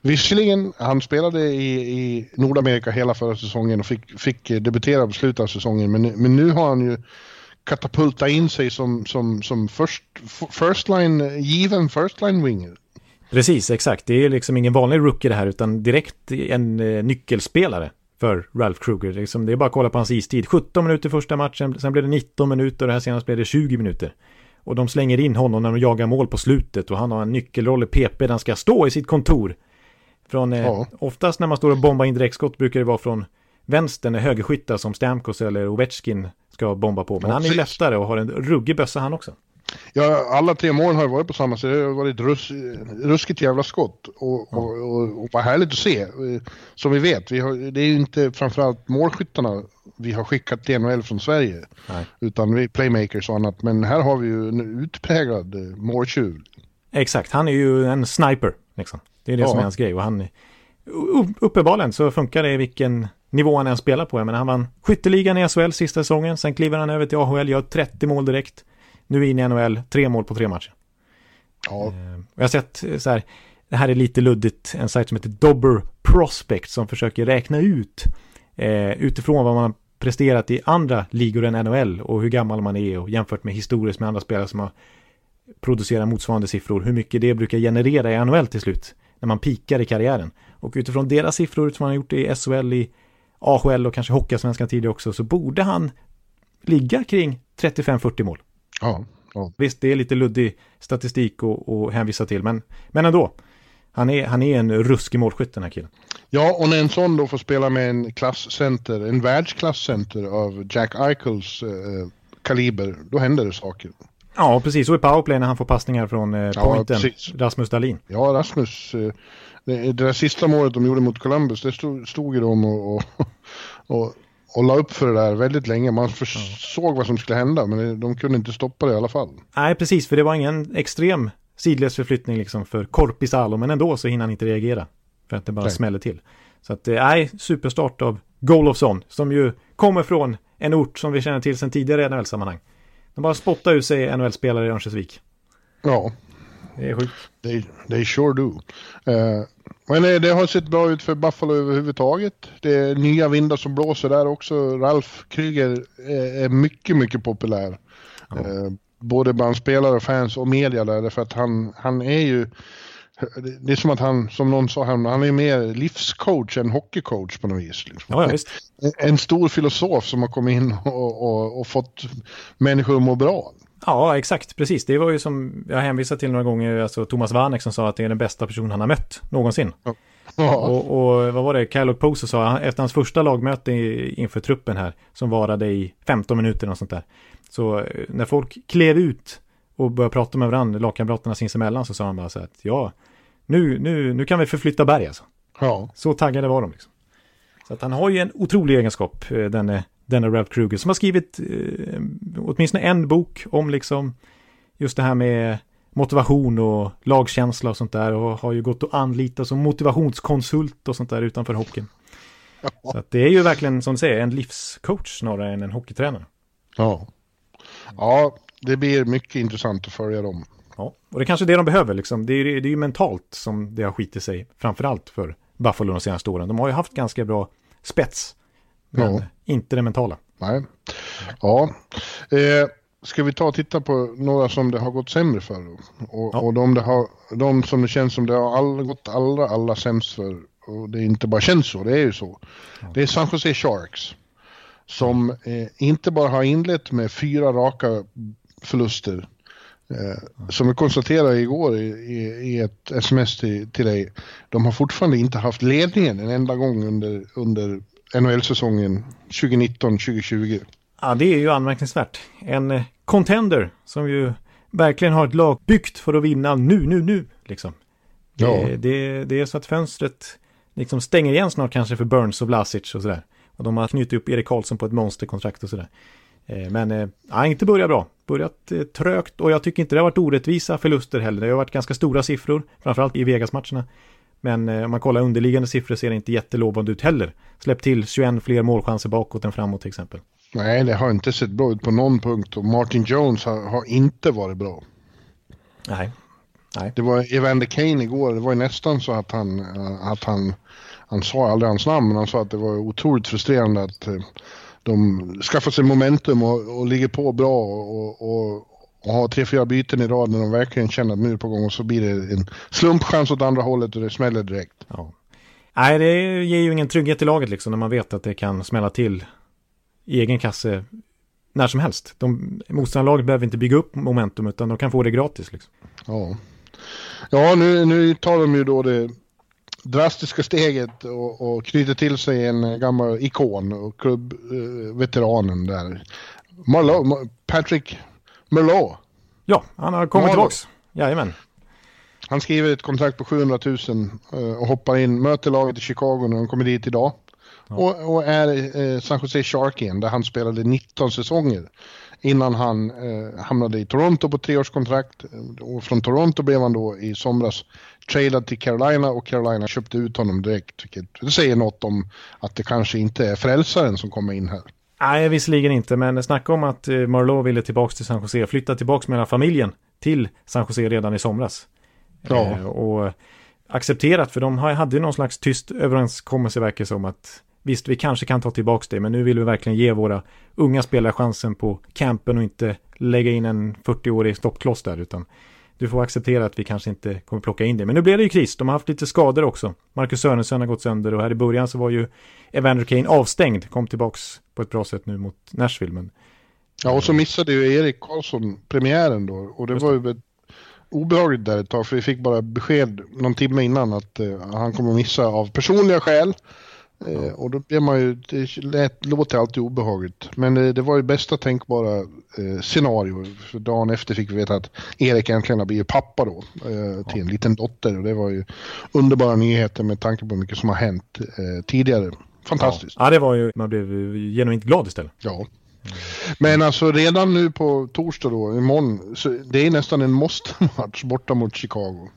visserligen, han spelade i, i Nordamerika hela förra säsongen och fick, fick debutera på slutet av säsongen. Men, men nu har han ju katapulta in sig som, som, som first, first line, given first line winger. Precis, exakt. Det är liksom ingen vanlig rookie det här utan direkt en eh, nyckelspelare för Ralph Kruger. Liksom, det är bara att kolla på hans istid. 17 minuter första matchen, sen blev det 19 minuter och det här senast blev det 20 minuter. Och de slänger in honom när de jagar mål på slutet och han har en nyckelroll i PP där han ska stå i sitt kontor. Från, eh, ja. Oftast när man står och bombar in direktskott brukar det vara från vänster när högerskyttar som Stamkos eller Ovechkin ska bomba på. Men ja, han är ju lättare och har en ruggig bössa han också. Ja, alla tre mål har varit på samma sätt. Det har varit rus, ruskigt jävla skott. Och, och, och, och vad härligt att se. Som vi vet, vi har, det är ju inte framförallt målskyttarna vi har skickat till NHL från Sverige. Nej. Utan vi playmakers och annat. Men här har vi ju en utpräglad måltjuv. Exakt, han är ju en sniper. Liksom. Det är det ja. som är hans grej. Och han, uppenbarligen så funkar det i vilken nivå han än spelar på. Jag menar, han vann skytteligan i SHL sista säsongen. Sen kliver han över till AHL, gör 30 mål direkt. Nu är inne i NHL, tre mål på tre matcher. Ja. Eh, jag har sett eh, så här, det här är lite luddigt, en sajt som heter Dobber Prospect som försöker räkna ut eh, utifrån vad man har presterat i andra ligor än NHL och hur gammal man är och jämfört med historiskt med andra spelare som har producerat motsvarande siffror, hur mycket det brukar generera i NHL till slut när man pikar i karriären. Och utifrån deras siffror, utifrån han har gjort i SHL, i AHL och kanske Hockeyallsvenskan tidigare också, så borde han ligga kring 35-40 mål. Ja, ja. Visst, det är lite luddig statistik att hänvisa till, men, men ändå. Han är, han är en ruskig målskytt den här killen. Ja, och när en sån då får spela med en klasscenter, en världsklasscenter av Jack Eichels eh, kaliber, då händer det saker. Ja, precis. Och i powerplay när han får passningar från eh, pointen, ja, Rasmus Dahlin. Ja, Rasmus. Eh, det, det där sista målet de gjorde mot Columbus, det stod, stod ju de och, och, och och la upp för det där väldigt länge. Man såg vad som skulle hända, men de kunde inte stoppa det i alla fall. Nej, precis, för det var ingen extrem sidledsförflyttning liksom för Korpisalo, men ändå så hinner han inte reagera. För att det bara nej. smäller till. Så att, eh, nej, superstart av Golofsson, som ju kommer från en ort som vi känner till sedan tidigare i NHL-sammanhang. De bara spottar ut sig NHL-spelare i Örnsköldsvik. Ja. Det är sjukt. They, they sure do. Uh, men eh, det har sett bra ut för Buffalo överhuvudtaget. Det är nya vindar som blåser där också. Ralf Kryger är mycket, mycket populär. Ja. Eh, både bland spelare, fans och media där, därför att han, han är ju det är som att han, som någon sa, han, han är mer livscoach än hockeycoach på något vis. Liksom. Ja. En stor filosof som har kommit in och, och, och, fått människor att må bra. Ja, exakt, precis. Det var ju som jag hänvisade till några gånger, alltså Thomas Warneck som sa att det är den bästa person han har mött någonsin. Ja. Och, och, vad var det, Kyle Poser sa, efter hans första lagmöte inför truppen här, som varade i 15 minuter och sånt där. Så eh, när folk klev ut och började prata med varandra, lagkamraterna sinsemellan, så sa han bara så att ja, nu, nu, nu kan vi förflytta berg alltså. Ja. Så taggade var de liksom. Så att han har ju en otrolig egenskap, eh, denne Ralph Kruger, som har skrivit eh, åtminstone en bok om liksom just det här med motivation och lagkänsla och sånt där och har ju gått att anlita som motivationskonsult och sånt där utanför hockeyn. Ja. Så det är ju verkligen som du säger en livscoach snarare än en hockeytränare. Ja. Ja, det blir mycket intressant att följa dem. Ja, och det är kanske det de behöver liksom. Det är, det är ju mentalt som det har skitit sig framförallt för Buffalo de senaste åren. De har ju haft ganska bra spets, men ja. inte det mentala. Nej. Ja. Eh, ska vi ta och titta på några som det har gått sämre för? Och, ja. och de, det har, de som det känns som det har all, gått allra, allra sämst för. Och det inte bara känns så, det är ju så. Ja. Det är San Jose Sharks. Som eh, inte bara har inlett med fyra raka förluster. Eh, som vi konstaterade igår i, i, i ett sms till, till dig. De har fortfarande inte haft ledningen en enda gång under, under NHL-säsongen 2019-2020. Ja, det är ju anmärkningsvärt. En eh, contender som ju verkligen har ett lag byggt för att vinna nu, nu, nu. Liksom. Ja. Det, det, det är så att fönstret liksom stänger igen snart kanske för Burns och Vlasic och sådär. Och de har knutit upp Erik Karlsson på ett monsterkontrakt och sådär. Eh, men eh, ja, inte börjat bra. Börjat trögt och jag tycker inte det har varit orättvisa förluster heller. Det har varit ganska stora siffror, framförallt i Vegas-matcherna. Men om man kollar underliggande siffror ser det inte jättelovande ut heller. Släppt till 21 fler målchanser bakåt än framåt till exempel. Nej, det har inte sett bra ut på någon punkt och Martin Jones har, har inte varit bra. Nej. Nej. Det var Evander Kane igår, det var ju nästan så att han, att han, han sa aldrig hans namn, men han sa att det var otroligt frustrerande att eh, de skaffar sig momentum och, och ligger på bra och, och, och har tre, fyra byten i rad när de verkligen känner att nu är på gång och så blir det en slumpchans åt andra hållet och det smäller direkt. Ja. Nej, det ger ju ingen trygghet i laget liksom när man vet att det kan smälla till i egen kasse när som helst. De, motståndarlaget behöver inte bygga upp momentum utan de kan få det gratis. Liksom. Ja, ja nu, nu tar de ju då det drastiska steget och, och knyter till sig en gammal ikon och klubbveteranen eh, där. Marlowe, Patrick Merlot. Ja, han har kommit tillbaks. Jajamän. Han skriver ett kontrakt på 700 000 eh, och hoppar in, möter laget i Chicago när de kommer dit idag. Och, och, är eh, San Jose Shark igen, där han spelade 19 säsonger. Innan han eh, hamnade i Toronto på treårskontrakt. Och från Toronto blev han då i somras tradad till Carolina och Carolina köpte ut honom direkt. Vilket det säger något om att det kanske inte är frälsaren som kommer in här. Nej, visserligen inte, men snacka om att eh, Marlowe ville tillbaka till San Jose, flytta tillbaka med hela familjen till San Jose redan i somras. Ja. Eh, och accepterat, för de hade ju någon slags tyst överenskommelse verkar som att Visst, vi kanske kan ta tillbaka det, men nu vill vi verkligen ge våra unga spelare chansen på campen och inte lägga in en 40-årig stoppkloss där, utan du får acceptera att vi kanske inte kommer plocka in det. Men nu blev det ju kris, de har haft lite skador också. Marcus Sörensen har gått sönder och här i början så var ju Evander Kane avstängd, kom tillbaks på ett bra sätt nu mot Nashville. Men... Ja, och så missade ju Erik Karlsson premiären då, och det Just var ju obehagligt där ett tag, för vi fick bara besked någon timme innan att uh, han kommer att missa av personliga skäl. Eh, och då blir man ju, det lät, låter alltid obehagligt. Men det, det var ju bästa tänkbara scenario. För dagen efter fick vi veta att Erik äntligen har blivit pappa då. Eh, till en liten dotter. Och det var ju underbara nyheter med tanke på mycket som har hänt tidigare. Fantastiskt. Ja. ja, det var ju, man blev genuint glad istället. Ja. Men alltså redan nu på torsdag då, imorgon, så det är nästan en måste-match borta mot Chicago.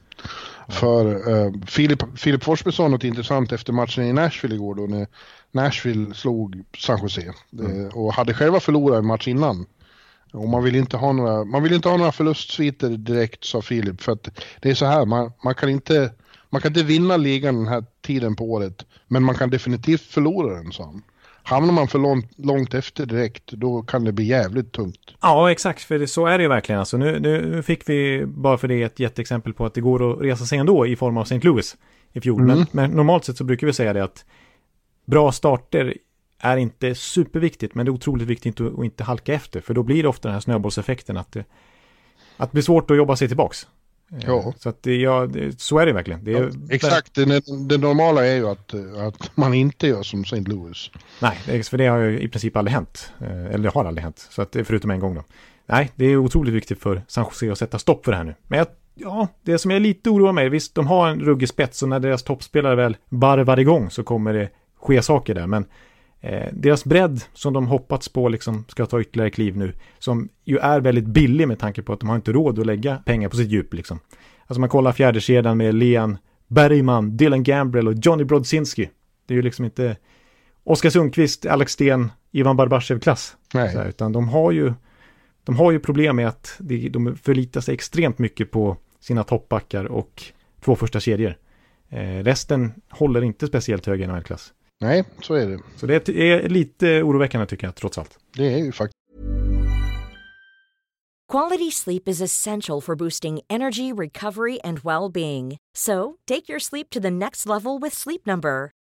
För uh, Filip, Filip Forsberg sa något intressant efter matchen i Nashville igår då när Nashville slog San Jose. Mm. Uh, och hade själva förlorat en match innan. Och man vill inte ha några, man vill inte ha några förlustsviter direkt sa Filip. För att det är så här, man, man, kan inte, man kan inte vinna ligan den här tiden på året. Men man kan definitivt förlora den sa han. Hamnar man för långt, långt efter direkt, då kan det bli jävligt tungt. Ja, exakt, för det, så är det ju verkligen. Alltså, nu, nu fick vi bara för det ett jätteexempel på att det går att resa sig ändå i form av St. Louis i fjol. Mm. Men, men, normalt sett så brukar vi säga det att bra starter är inte superviktigt, men det är otroligt viktigt att, att inte halka efter, för då blir det ofta den här snöbollseffekten att det, att det blir svårt att jobba sig tillbaks. Ja. Eh, så, att det, ja, det, så är det verkligen. Det är, ja, exakt, det, det, normala är ju att, att man inte gör som St. Louis. Nej, för det har ju i princip aldrig hänt. Eh, eller det har aldrig hänt, så att, förutom en gång då. Nej, det är otroligt viktigt för San Jose att sätta stopp för det här nu. Men jag, ja, det som jag lite oroar mig, visst de har en ruggig spets och när deras toppspelare väl varvar igång så kommer det ske saker där. Men Eh, deras bredd som de hoppats på liksom ska ta ytterligare kliv nu, som ju är väldigt billig med tanke på att de har inte råd att lägga pengar på sitt djup liksom. Alltså man kollar fjärdekedjan med Leon Bergman, Dylan Gambrell och Johnny Brodzinski. Det är ju liksom inte Oskar Sundqvist, Alex Sten, Ivan Barbashev-klass. Utan de har ju de har ju problem med att de förlitar sig extremt mycket på sina toppbackar och två första kedjor. Eh, resten håller inte speciellt hög NHL-klass. Nej, så är det. Så det är lite oroväckande tycker jag, trots allt. Det är ju faktiskt. Quality sleep is essential for boosting energy, recovery and well-being. So, take your sleep to the next level with Sleep Number.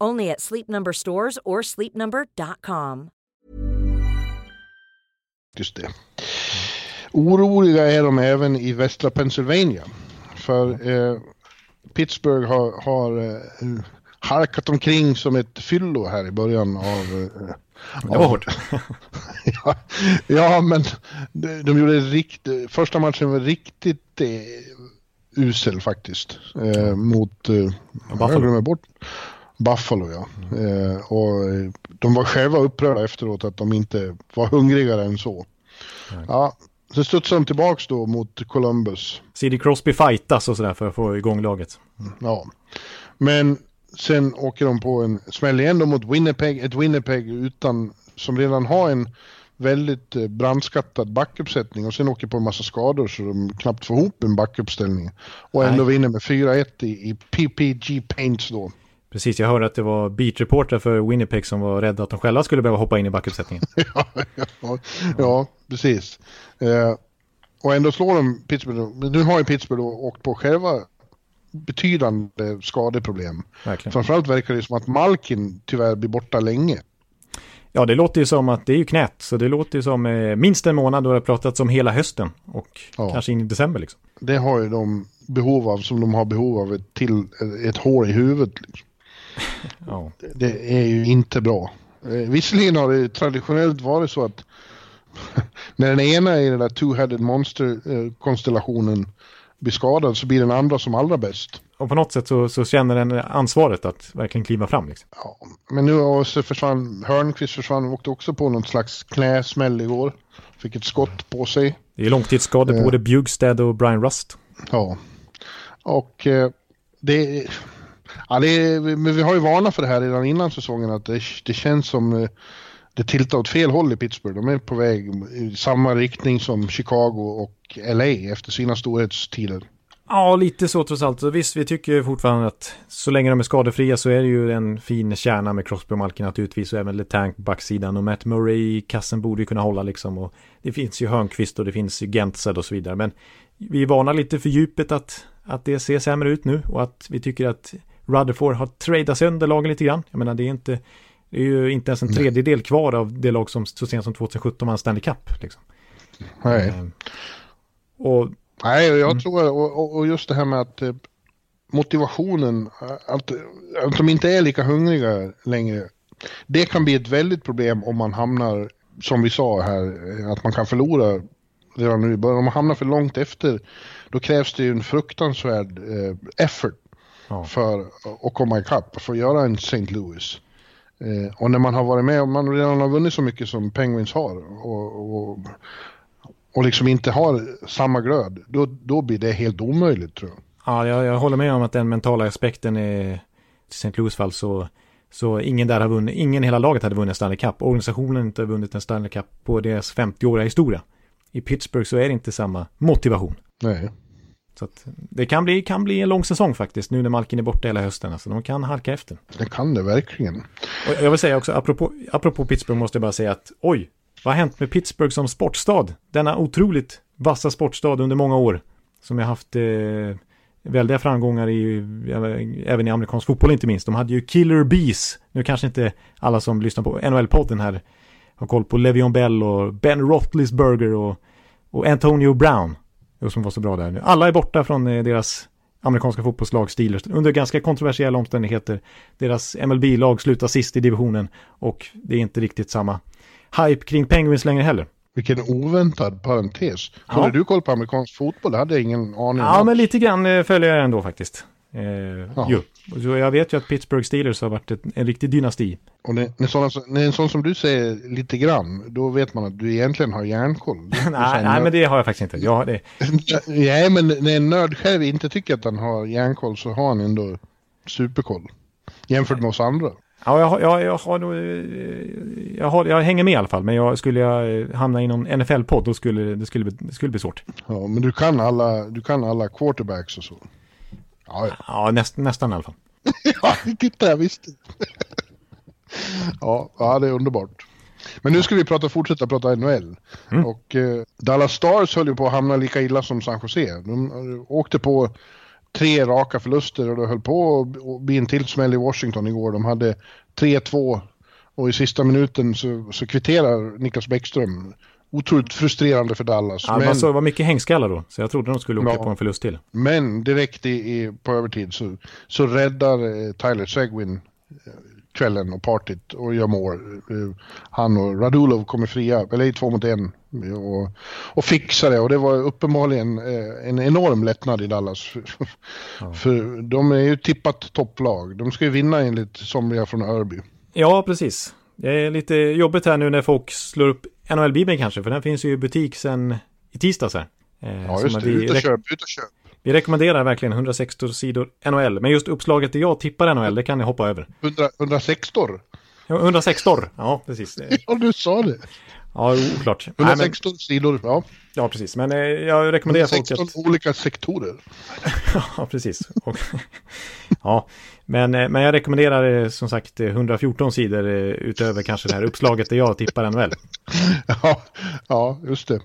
Only at Sleep Number stores or sleepnumber.com. Just det. Oroliga är de även i västra Pennsylvania. För eh, Pittsburgh har, har eh, halkat omkring som ett fyllo här i början av... Eh, det var hårt. ja, ja, men de, de gjorde riktigt... Första matchen var riktigt eh, usel faktiskt. Eh, mot... Eh. Jag glömmer bort. Buffalo ja. Eh, och de var själva upprörda efteråt att de inte var hungrigare än så. Nej. Ja, så studsade de tillbaks då mot Columbus. CD Crosby fightas och sådär för att få igång laget. Ja, men sen åker de på en smäll igen då mot Winnipeg. Ett Winnipeg utan, som redan har en väldigt eh, brandskattad backuppsättning och sen åker på en massa skador så de knappt får ihop en backuppställning. Och ändå Nej. vinner med 4-1 i, i PPG Paints då. Precis, jag hörde att det var beatreportrar för Winnipeg som var rädda att de själva skulle behöva hoppa in i backuppsättningen. ja, ja, ja, precis. Eh, och ändå slår de Pittsburgh. Men nu har ju Pittsburgh åkt på själva betydande skadeproblem. Verkligen. Framförallt verkar det som att Malkin tyvärr blir borta länge. Ja, det låter ju som att det är ju knät, så det låter ju som eh, minst en månad och det har pratats om hela hösten och Ja. kanske in i december liksom. Det har ju de behov av som de har behov av ett, till, ett hår i huvudet. Liksom. Ja, Det är ju inte bra. Eh, visserligen har det traditionellt varit så att när den ena i den där two-headed monster-konstellationen blir skadad så blir den andra som allra bäst. och på något sätt så, så känner den ansvaret att verkligen kliva fram liksom. Ja, men nu så försvann, Hörnqvist försvann och åkte också på någon slags knäsmäll igår. Fick ett skott på sig. Det är långtidsskador på Eh. både Bjugstad och Brian Rust. Ja. Och eh, det, ja, det är, men vi har ju varnat för det här redan innan säsongen att det, det känns som eh, det tiltar åt fel håll i Pittsburgh. De är på väg i samma riktning som Chicago och LA efter sina storhetstider. Ja, lite så trots allt. Visst, vi tycker fortfarande att så länge de är skadefria så är det ju en fin kärna med Crosby och Malkin naturligtvis och även Letank på backsidan och Matt Murray i kassen borde ju kunna hålla liksom och det finns ju Hörnqvist och det finns ju Gentzed och så vidare men vi varnar lite för djupet att, att det ser sämre ut nu och att vi tycker att Rutherford har tradat sönder lagen lite grann. Jag menar det är inte det är ju inte ens en tredjedel kvar av det lag som så sent som 2017 vann Stanley Cup. Liksom. Nej, Eh, Och Nej jag tror, och, och- just det här med att eh, motivationen, att, att de inte är lika hungriga längre. Det kan bli ett väldigt problem om man hamnar, som vi sa här, eh, att man kan förlora redan nu i början. Om man hamnar för långt efter, då krävs det ju en fruktansvärd eh, effort Ja. för att komma ikapp, för att göra en St. Louis. Eh, och när man har varit med, om man redan har vunnit så mycket som Penguins har och, och, och liksom inte har samma glöd, då, då blir det helt omöjligt tror jag. Ja, jag, jag håller med om att den mentala aspekten är i St. Louis fall så, så ingen där har vunnit, ingen i hela laget hade vunnit Stanley Cup. Organisationen har inte vunnit en Stanley Cup på deras 50-åriga historia. I Pittsburgh så är det inte samma motivation. Nej. Så att det kan bli, kan bli en lång säsong faktiskt nu när Malkin är borta hela hösten. Alltså de kan halka efter. Det kan det verkligen. Och jag vill säga också, apropå, apropå Pittsburgh måste jag bara säga att oj, vad har hänt med Pittsburgh som sportstad? Denna otroligt vassa sportstad under många år. Som jag haft eh, väldiga framgångar i, även i amerikansk fotboll inte minst. De hade ju Killer Bees. Nu kanske inte alla som lyssnar på NHL-podden här har koll på Le'Veon Bell och Ben Roethlisberger och, och Antonio Brown. Som var så bra där. Alla är borta från eh, deras amerikanska fotbollslag Steelers under ganska kontroversiella omständigheter. Deras MLB-lag slutar sist i divisionen och det är inte riktigt samma hype kring Penguins längre heller. Vilken oväntad parentes. Ja. Håller du koll på amerikansk fotboll? Det hade jag ingen aning om. Ja, men lite grann eh, följer jag ändå faktiskt. Eh, ja. Så jag vet ju att Pittsburgh Steelers har varit ett, en riktig dynasti. Och när, när, sådana, när en sån som du säger lite grann, då vet man att du egentligen har järnkoll. nej, nej, men det har jag faktiskt inte. Jag det. nej, men när en nörd själv inte tycker att han har järnkoll så har han ändå superkoll. Jämfört med oss andra. Ja, jag, jag, jag har nog, jag, har, jag hänger med i alla fall. Men jag, skulle jag hamna i någon NFL-podd då skulle det skulle, det skulle bli svårt. Ja, men du kan alla, du kan alla quarterbacks och så. Ja, ja. ja näst, nästan i alla fall. ja, titta jag visste. ja, ja, det är underbart. Men nu ska vi prata, fortsätta prata NHL. Mm. Och eh, Dallas Stars höll ju på att hamna lika illa som San Jose. De eh, åkte på tre raka förluster och det höll på att bli en till smäll i Washington igår. De hade 3-2 och i sista minuten så, så kvitterar Niklas Bäckström. Otroligt frustrerande för Dallas. Ja, men, det var mycket hängskallar då, så jag trodde de skulle åka ja, på en förlust till. Men direkt i, i, på övertid så, så räddar eh, Tyler Seguin eh, kvällen och partyt och gör mål. Eh, han och Radulov kommer fria, eller i två mot en och, och fixar det och det var uppenbarligen en enorm lättnad i Dallas. Ja. För de är ju tippat topplag. De ska ju vinna enligt somliga från Örby. Ja, precis. Det är lite jobbigt här nu när folk slår upp NHL-bibeln kanske, för den finns ju i butik sen i tisdags här. Eh, ja, just det. Ut och köp, ut och köp. Vi rekommenderar verkligen 116 sidor NHL, men just uppslaget där jag tippar NHL, det kan ni hoppa över. 100, 116? Ja, 116, ja precis. ja, du sa det. Ja, oklart. 116 men... sidor, ja. Ja, precis. Men eh, jag rekommenderar folk att... 116 olika sektorer. ja, precis. ja, men, eh, men jag rekommenderar eh, som sagt 114 sidor utöver kanske det här uppslaget där jag tippar NHL. ja, ja, just det.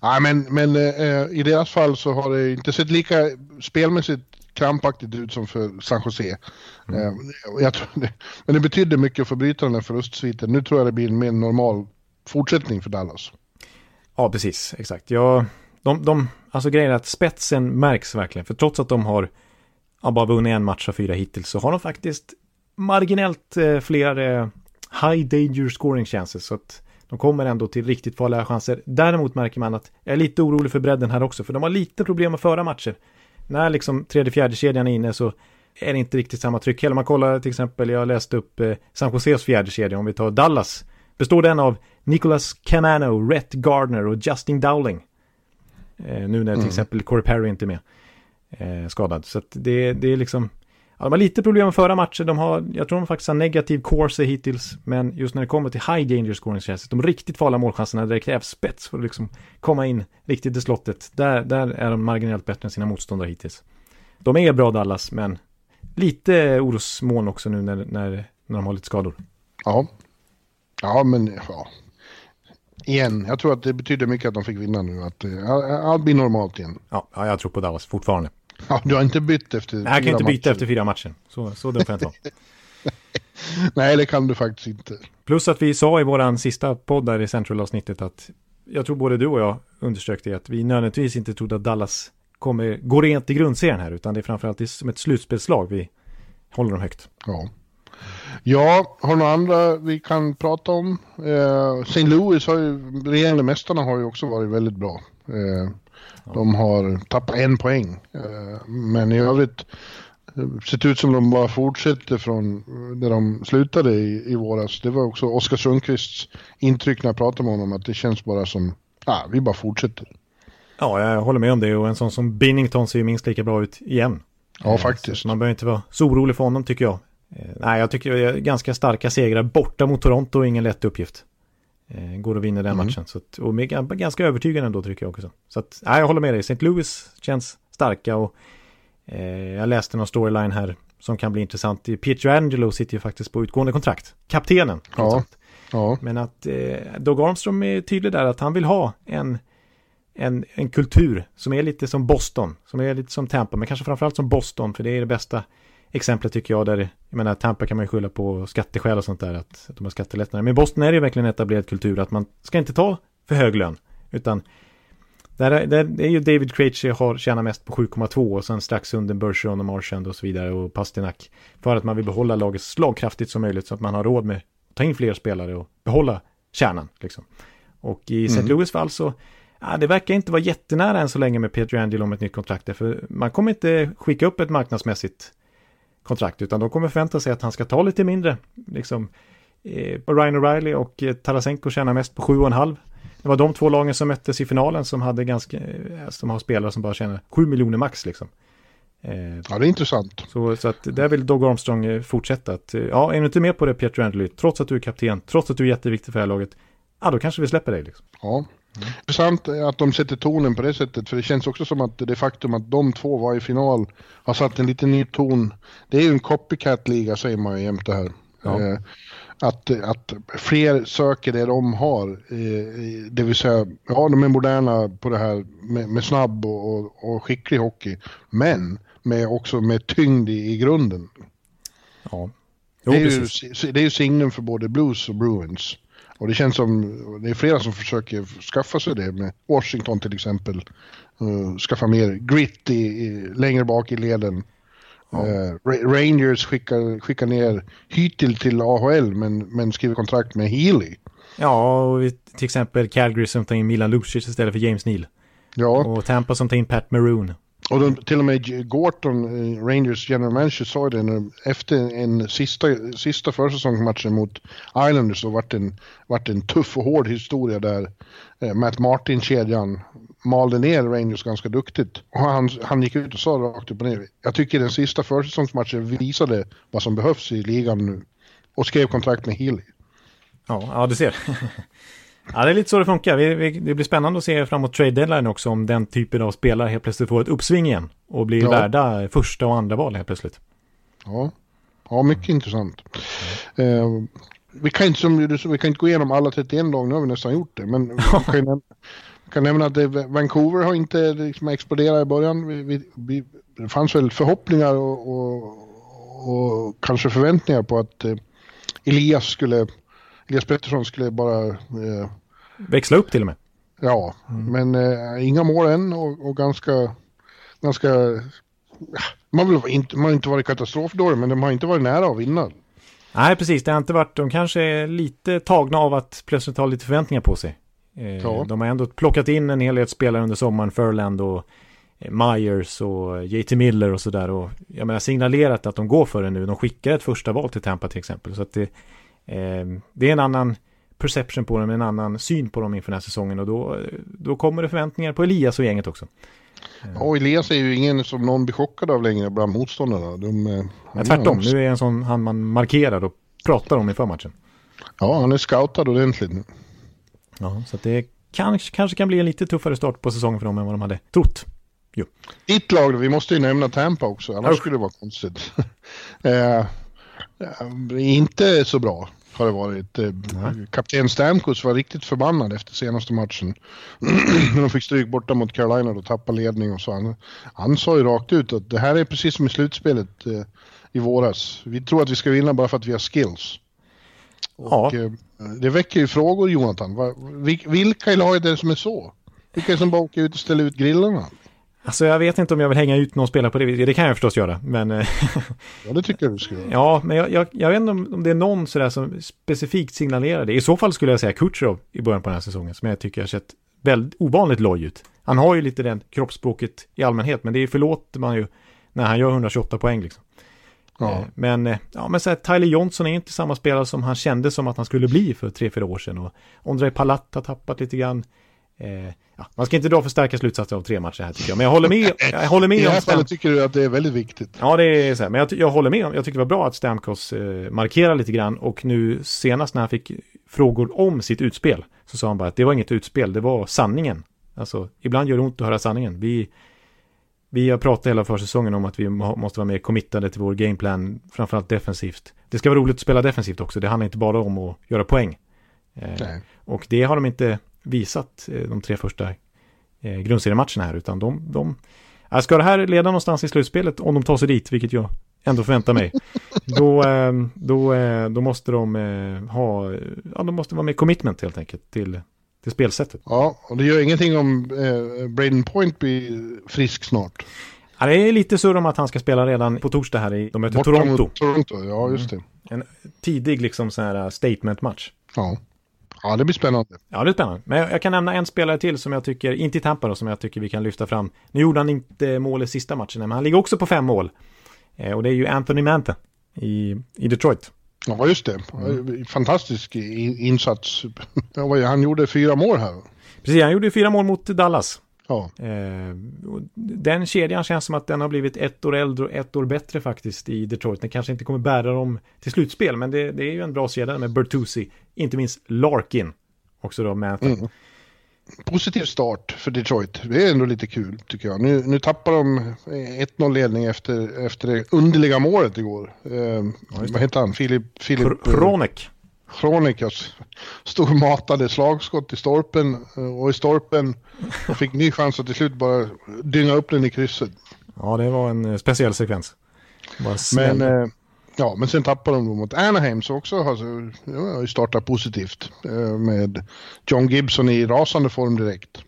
Ja, men men eh, i deras fall så har det inte sett lika spelmässigt krampaktigt ut som för San Jose. Mm. Eh, jag tror det, men det betydde mycket för att bryta den förlustsviten. Nu tror jag det blir en mer normal fortsättning för Dallas. Ja, precis. Exakt. Ja, de, de, alltså grejen är att spetsen märks verkligen. För trots att de har ja, bara vunnit en match av fyra hittills så har de faktiskt marginellt eh, fler eh, high danger scoring chances. Så att de kommer ändå till riktigt farliga chanser. Däremot märker man att jag är lite orolig för bredden här också. För de har lite problem att föra matcher. När liksom tredje fjärde kedjan är inne så är det inte riktigt samma tryck. Heller man kollar till exempel, jag läste upp eh, San Joses fjärde kedja om vi tar Dallas. Består den av Nicholas Camano, Rhett Gardner och Justin Dowling. Eh, nu när till mm. exempel Corey Perry inte är med. Eh, skadad. Så att det, det är liksom... Ja, de har lite problem med förra matcher. De har, jag tror de faktiskt har negativ course hittills. Men just när det kommer till high danger scoring chances, de riktigt farliga målchanserna där det krävs spets för att liksom komma in riktigt i slottet. Där, där är de marginellt bättre än sina motståndare hittills. De är bra Dallas, men lite orosmoln också nu när, när, när de har lite skador. Ja, ja men ja, igen, jag tror att det betyder mycket att de fick vinna nu. Att uh, allt blir normalt igen. Ja, jag tror på Dallas fortfarande. Ja, du har inte bytt efter Nej, jag kan inte byta efter fyra matcher. Så, så dum får jag inte. Nej, det kan du faktiskt inte. Plus att vi sa i våran sista podd där i Central-avsnittet att jag tror både du och jag underströk det att vi nödvändigtvis inte trodde att Dallas kommer gå rent i grundserien här utan det är framförallt som ett slutspelslag vi håller dem högt. Ja. Ja, har några andra vi kan prata om? Eh, St. Louis har ju, regerande mästarna har ju också varit väldigt bra. Eh, de har tappat en poäng. Eh, men i övrigt eh, sett ut som de bara fortsätter från där de slutade i, i våras. Det var också Oskar Sundqvists intryck när jag pratade med honom att det känns bara som, ja, vi bara fortsätter. Ja, jag håller med om det och en sån som Binnington ser ju minst lika bra ut igen. Ja, eh, faktiskt. Så man behöver inte vara så orolig för honom tycker jag. Eh, nej, jag tycker det är ganska starka segrar borta mot Toronto och ingen lätt uppgift. Eh, går att vinna den mm. matchen. Så att, och med, ganska övertygande ändå tycker jag också. Så att, nej, jag håller med dig. St. Louis känns starka och eh, jag läste någon storyline här som kan bli intressant. Pietro Angelo sitter ju faktiskt på utgående kontrakt. Kaptenen. Ja. ja. Men att eh, Doug Armstrong är tydlig där att han vill ha en, en, en kultur som är lite som Boston. Som är lite som Tampa, men kanske framförallt som Boston, för det är det bästa exemplet tycker jag där, jag menar Tampa kan man ju skylla på skatteskäl och sånt där, att, de har skattelättnader. Men i Boston är det ju verkligen etablerad kultur att man ska inte ta för hög lön, utan där, är, där är ju David Krejci har tjänat mest på 7,2 och sen strax under Bergeron och Marchand och så vidare och Pasternak. För att man vill behålla laget slagkraftigt som möjligt så att man har råd med att ta in fler spelare och behålla kärnan. Liksom. Och i St. Mm. Louis fall så, ja, det verkar inte vara jättenära än så länge med Peter Angelo om ett nytt kontrakt. För man kommer inte skicka upp ett marknadsmässigt kontrakt, utan de kommer förvänta sig att han ska ta lite mindre. Liksom, eh, Ryan O'Reilly och eh, Tarasenko tjänar mest på 7,5. Det var de två lagen som möttes i finalen som hade ganska, eh, som har spelare som bara tjänar 7 miljoner max liksom. Eh, ja, det är intressant. Så, så att där vill Doug Armstrong fortsätta. Att, ja, är du inte med på det Peter Andley, trots att du är kapten, trots att du är jätteviktig för det här laget, ja, då kanske vi släpper dig liksom. Ja. Mm. Intressant att de sätter tonen på det sättet, för det känns också som att det faktum att de två var i final har satt en lite ny ton. Det är ju en copycat-liga säger man ju jämt det här. Ja. Eh, att, att fler söker det de har, eh, det vill säga, ja de är moderna på det här med, med snabb och, och, och, skicklig hockey, men med, också med tyngd i, i grunden. Ja. Jo, det, är ju, det är ju signum för både Blues och Bruins. Och det känns som, det är flera som försöker skaffa sig det med Washington till exempel. Uh, skaffa mer grit i, i, längre bak i leden. Ja. Uh, Rangers skickar, skickar ner Hytil till AHL men, men skriver kontrakt med Healy. Ja, och till exempel Calgary som tar in Milan Lucic istället för James Neal. Ja. Och Tampa som tar in Pat Maroon. Och de, till och med Gorton, eh, Rangers general manager, sa det när, efter en sista, sista försäsongsmatchen mot Islanders så vart det en, vart en tuff och hård historia där eh, Matt Martin-kedjan malde ner Rangers ganska duktigt. Och han, han gick ut och sa rakt upp och ner, jag tycker den sista försäsongsmatchen visade vad som behövs i ligan nu. Och skrev kontrakt med Healy. Ja, ja du ser. Ja, det är lite så det funkar. Vi, vi, det blir spännande att se framåt trade deadline också om den typen av spelare helt plötsligt får ett uppsving igen och blir ja. värda första och andra val helt plötsligt. Ja, ja mycket intressant. Eh, vi, kan inte, som du vi kan inte gå igenom alla 31 lag, nu har vi nästan gjort det, men kan, kan nämna att det, Vancouver har inte liksom exploderat i början. Vi, vi, det fanns väl förhoppningar och, och, och kanske förväntningar på att eh, Elias skulle Elias Pettersson skulle bara... Eh, Växla upp till och med. Ja, mm. men eh, inga mål än och, och ganska... ganska man, vill inte, man har inte varit katastrofdålig, men de har inte varit nära att vinna. Nej, precis. Det har inte varit... De kanske är lite tagna av att plötsligt ha lite förväntningar på sig. Eh, ja. De har ändå plockat in en hel del spelare under sommaren. Furland och eh, Myers och JT Miller och sådär. Och jag menar signalerat att de går för det nu. De skickar ett första val till Tampa till exempel. Så att det, Eh, det är en annan perception på dem, en annan syn på dem inför den här säsongen och då, då kommer det förväntningar på Elias och gänget också. Ja, Elias är ju ingen som någon blir chockad av längre bland motståndarna. De, eh, ja, tvärtom, nu är en sån han man markerar och pratar om inför matchen. Ja, han är scoutad ordentligt nu. Ja, så det kanske, kanske kan bli en lite tuffare start på säsongen för dem än vad de hade trott. Jo. Ditt lag, vi måste ju nämna Tampa också, annars Usch. skulle det vara konstigt. eh, inte så bra har det varit. Mm. Kapten Stamkos var riktigt förbannad efter senaste matchen. När de fick stryk borta mot Carolina och tappade ledning och så. Han, han sa ju rakt ut att det här är precis som i slutspelet eh, i våras. Vi tror att vi ska vinna bara för att vi har skills. Och, ja. eh, det väcker ju frågor Jonathan. Va, vilka i laget är det som är så? Vilka är det som bara åker ut och ställer ut grillarna? Alltså jag vet inte om jag vill hänga ut någon spelare på det viset. Det kan jag förstås göra. Men... Eh, ja, det tycker jag du ska göra. Ja, men jag, jag, jag vet inte om, om det är någon sådär som specifikt signalerar det. I så fall skulle jag säga Kutjerov i början på den här säsongen. Som jag tycker har sett väldigt ovanligt loj ut. Han har ju lite den kroppsspråket i allmänhet. Men det förlåter man ju när han gör 128 poäng liksom. Ja. Eh, men, eh, ja, men så här, Tyler Johnson är inte samma spelare som han kände som att han skulle bli för tre fyra år sedan. Och Ondrej Palat har tappat lite grann. Eh, ja, man ska inte dra för starka slutsatser av tre matcher här tycker jag. Men jag håller med. Jag håller med I det här fallet tycker du att det är väldigt viktigt. Ja, det är så här. Men jag, jag håller med. Jag tycker det var bra att Stamkos eh, markerar lite grann. Och nu senast när han fick frågor om sitt utspel så sa han bara att det var inget utspel, det var sanningen. Alltså, ibland gör det ont att höra sanningen. Vi, vi har pratat hela försäsongen om att vi måste vara mer committade till vår gameplan, framförallt defensivt. Det ska vara roligt att spela defensivt också. Det handlar inte bara om att göra poäng. Eh, och det har de inte visat eh, de tre första eh, grundseriematcherna här, utan de, de ska det här leda någonstans i slutspelet, om de tar sig dit, vilket jag ändå förvänta mig. då, eh, då, då måste de ha, ja, de måste vara med commitment helt enkelt till, till spelsättet. Ja, och det gör ingenting om eh, Braden Point blir frisk snart. Ja, det är lite surr om att han ska spela redan på torsdag här i, de möter Borta Toronto. Toronto, ja just det. En tidig liksom så här statement-match. Ja. Ja, det blir spännande. Ja, det är spännande. Men jag, jag kan nämna en spelare till som jag tycker, inte i Tampa då, som jag tycker vi kan lyfta fram. Nu gjorde han inte mål i sista matchen, men han ligger också på fem mål. Eh, och det är ju Anthony Manta i, i Detroit. Ja, just det. Fantastisk i- insats. Han gjorde fyra mål här. Precis, han gjorde fyra mål mot Dallas. Ja, Eh, den kedjan känns som att den har blivit ett år äldre och ett år bättre faktiskt i Detroit. Den kanske inte kommer bära dem till slutspel, men det, det är ju en bra kedja med Bertuzzi, inte minst Larkin, också då Manta. Mm. positiv start för Detroit. Det är ändå lite kul tycker jag. Nu, nu tappar de eh, 1-0 ledning efter, efter det underliga målet igår. Eh, vad heter han? Filip... Filip Hr- Hronek. Chronikas stod och matade slagskott i stolpen eh, och i stolpen och fick ny chans att till slut bara dynga upp den i krysset. Ja, det var en eh, speciell sekvens. Men, eh, ja, men sen tappade de mot Anaheim som också har så- ja, har ju startat positivt med John Gibson i rasande form direkt.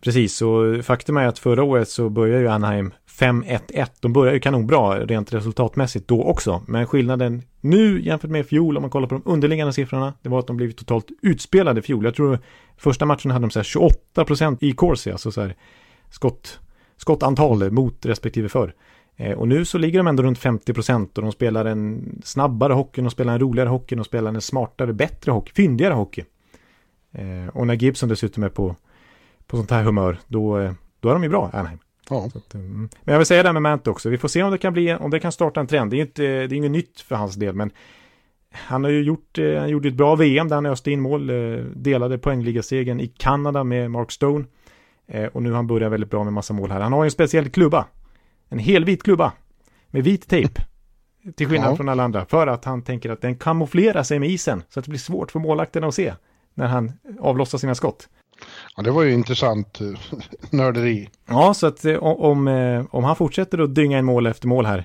Precis, och faktum är att förra året så började ju Anaheim 5-1-1. De började ju kanonbra rent resultatmässigt då också. Men skillnaden nu jämfört med i fjol, om man kollar på de underliggande siffrorna, det var att de blivit totalt utspelade i fjol. Jag tror första matchen hade de så här 28% i Corsi, alltså så här skott, skottantal mot respektive för. Eh, och nu så ligger de ändå runt 50% och de spelar en snabbare hockey, de spelar en roligare hockey, de spelar en smartare, bättre hockey, fyndigare hockey. Eh, och när Gibson dessutom är på, på sånt här humör, då, eh, då är de ju bra, Anaheim. Ja. Att, mm. Men jag vill säga det här med Mant också. Vi får se om det kan bli, om det kan starta en trend. Det är inte, det är inget nytt för hans del, men han har ju gjort, eh, han gjorde ett bra VM där han öste in mål, eh, delade poängligasegern i Kanada med Mark Stone. Eh, och nu har han börjat väldigt bra med massa mål här. Han har ju en speciell klubba, en helvit klubba med vit tejp. Till skillnad Ja. från alla andra, för att han tänker att den kamouflerar sig med isen, så att det blir svårt för målakterna att se när han avlossar sina skott. Ja, det var ju intressant eh, nörderi. Ja, så att eh, om, eh, om han fortsätter att dynga in mål efter mål här,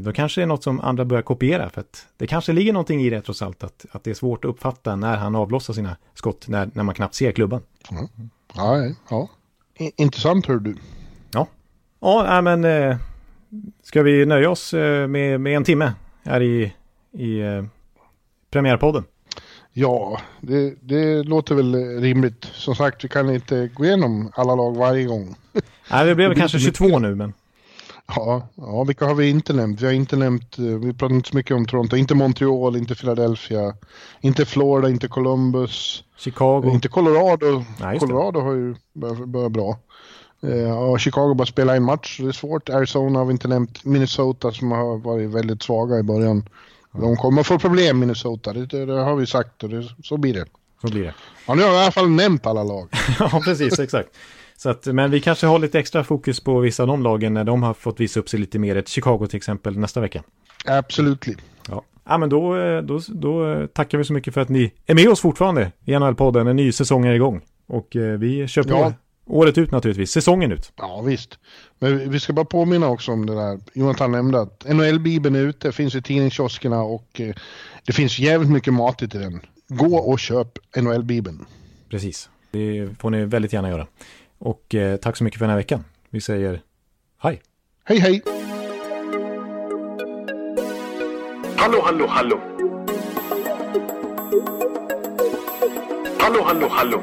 då kanske det är något som andra börjar kopiera. För att det kanske ligger någonting i det trots allt, att, att det är svårt att uppfatta när han avlossar sina skott, när, när man knappt ser klubban. Ja, ja. I- Intressant hör du. Ja, ja men ska vi nöja oss med, med en timme här i, i premiärpodden? Ja, det, det låter väl rimligt. Som sagt, vi kan inte gå igenom alla lag varje gång. Nej, det blev Det kanske inte 22 nu, men Ja, ja, vilka har vi inte nämnt? Vi har inte nämnt, eh, vi pratar inte så mycket om Toronto, inte Montreal, inte Philadelphia, inte Florida, inte Columbus, Chicago. inte Colorado. Nej. Colorado har ju börjat börjat bra. Eh, Ja, Chicago bara spelar en match, så det är svårt. Arizona har vi inte nämnt. Minnesota som har varit väldigt svaga i början. De kommer få problem Minnesota, det, det, har vi sagt och det, så blir det. Så blir det. Ja, nu har vi i alla fall nämnt alla lag. ja, precis, exakt. Så att, men vi kanske har lite extra fokus på vissa av de lagen när de har fått visa upp sig lite mer. Ett Chicago till exempel nästa vecka. Absolutely. Ja, ja men då, då, då tackar vi så mycket för att ni är med oss fortfarande i NHL-podden. En ny säsong är igång. Och eh, vi kör på Ja. Året ut naturligtvis, säsongen ut. Ja visst. Men vi- ska bara påminna också om det där. Jonathan nämnde att NHL-bibeln är ute, finns i tidningskioskerna och eh, det finns jävligt mycket mat i till den. Gå och köp NHL-bibeln. Precis, det får ni väldigt gärna göra. Och eh, tack så mycket för den här veckan. Vi säger hej. Hej hej! Hallå, hallå, hallå. Hallå, hallå, hallå.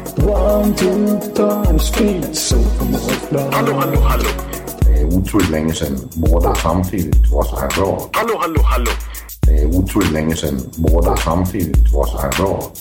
One, two, time, speed, supermorgonsplan. Hallå, hallå, hallå. Det är otroligt länge sedan båda samtidigt var så här bra. Hallå, hallå, hallå. Det är otroligt länge sedan båda samtidigt var så här bra.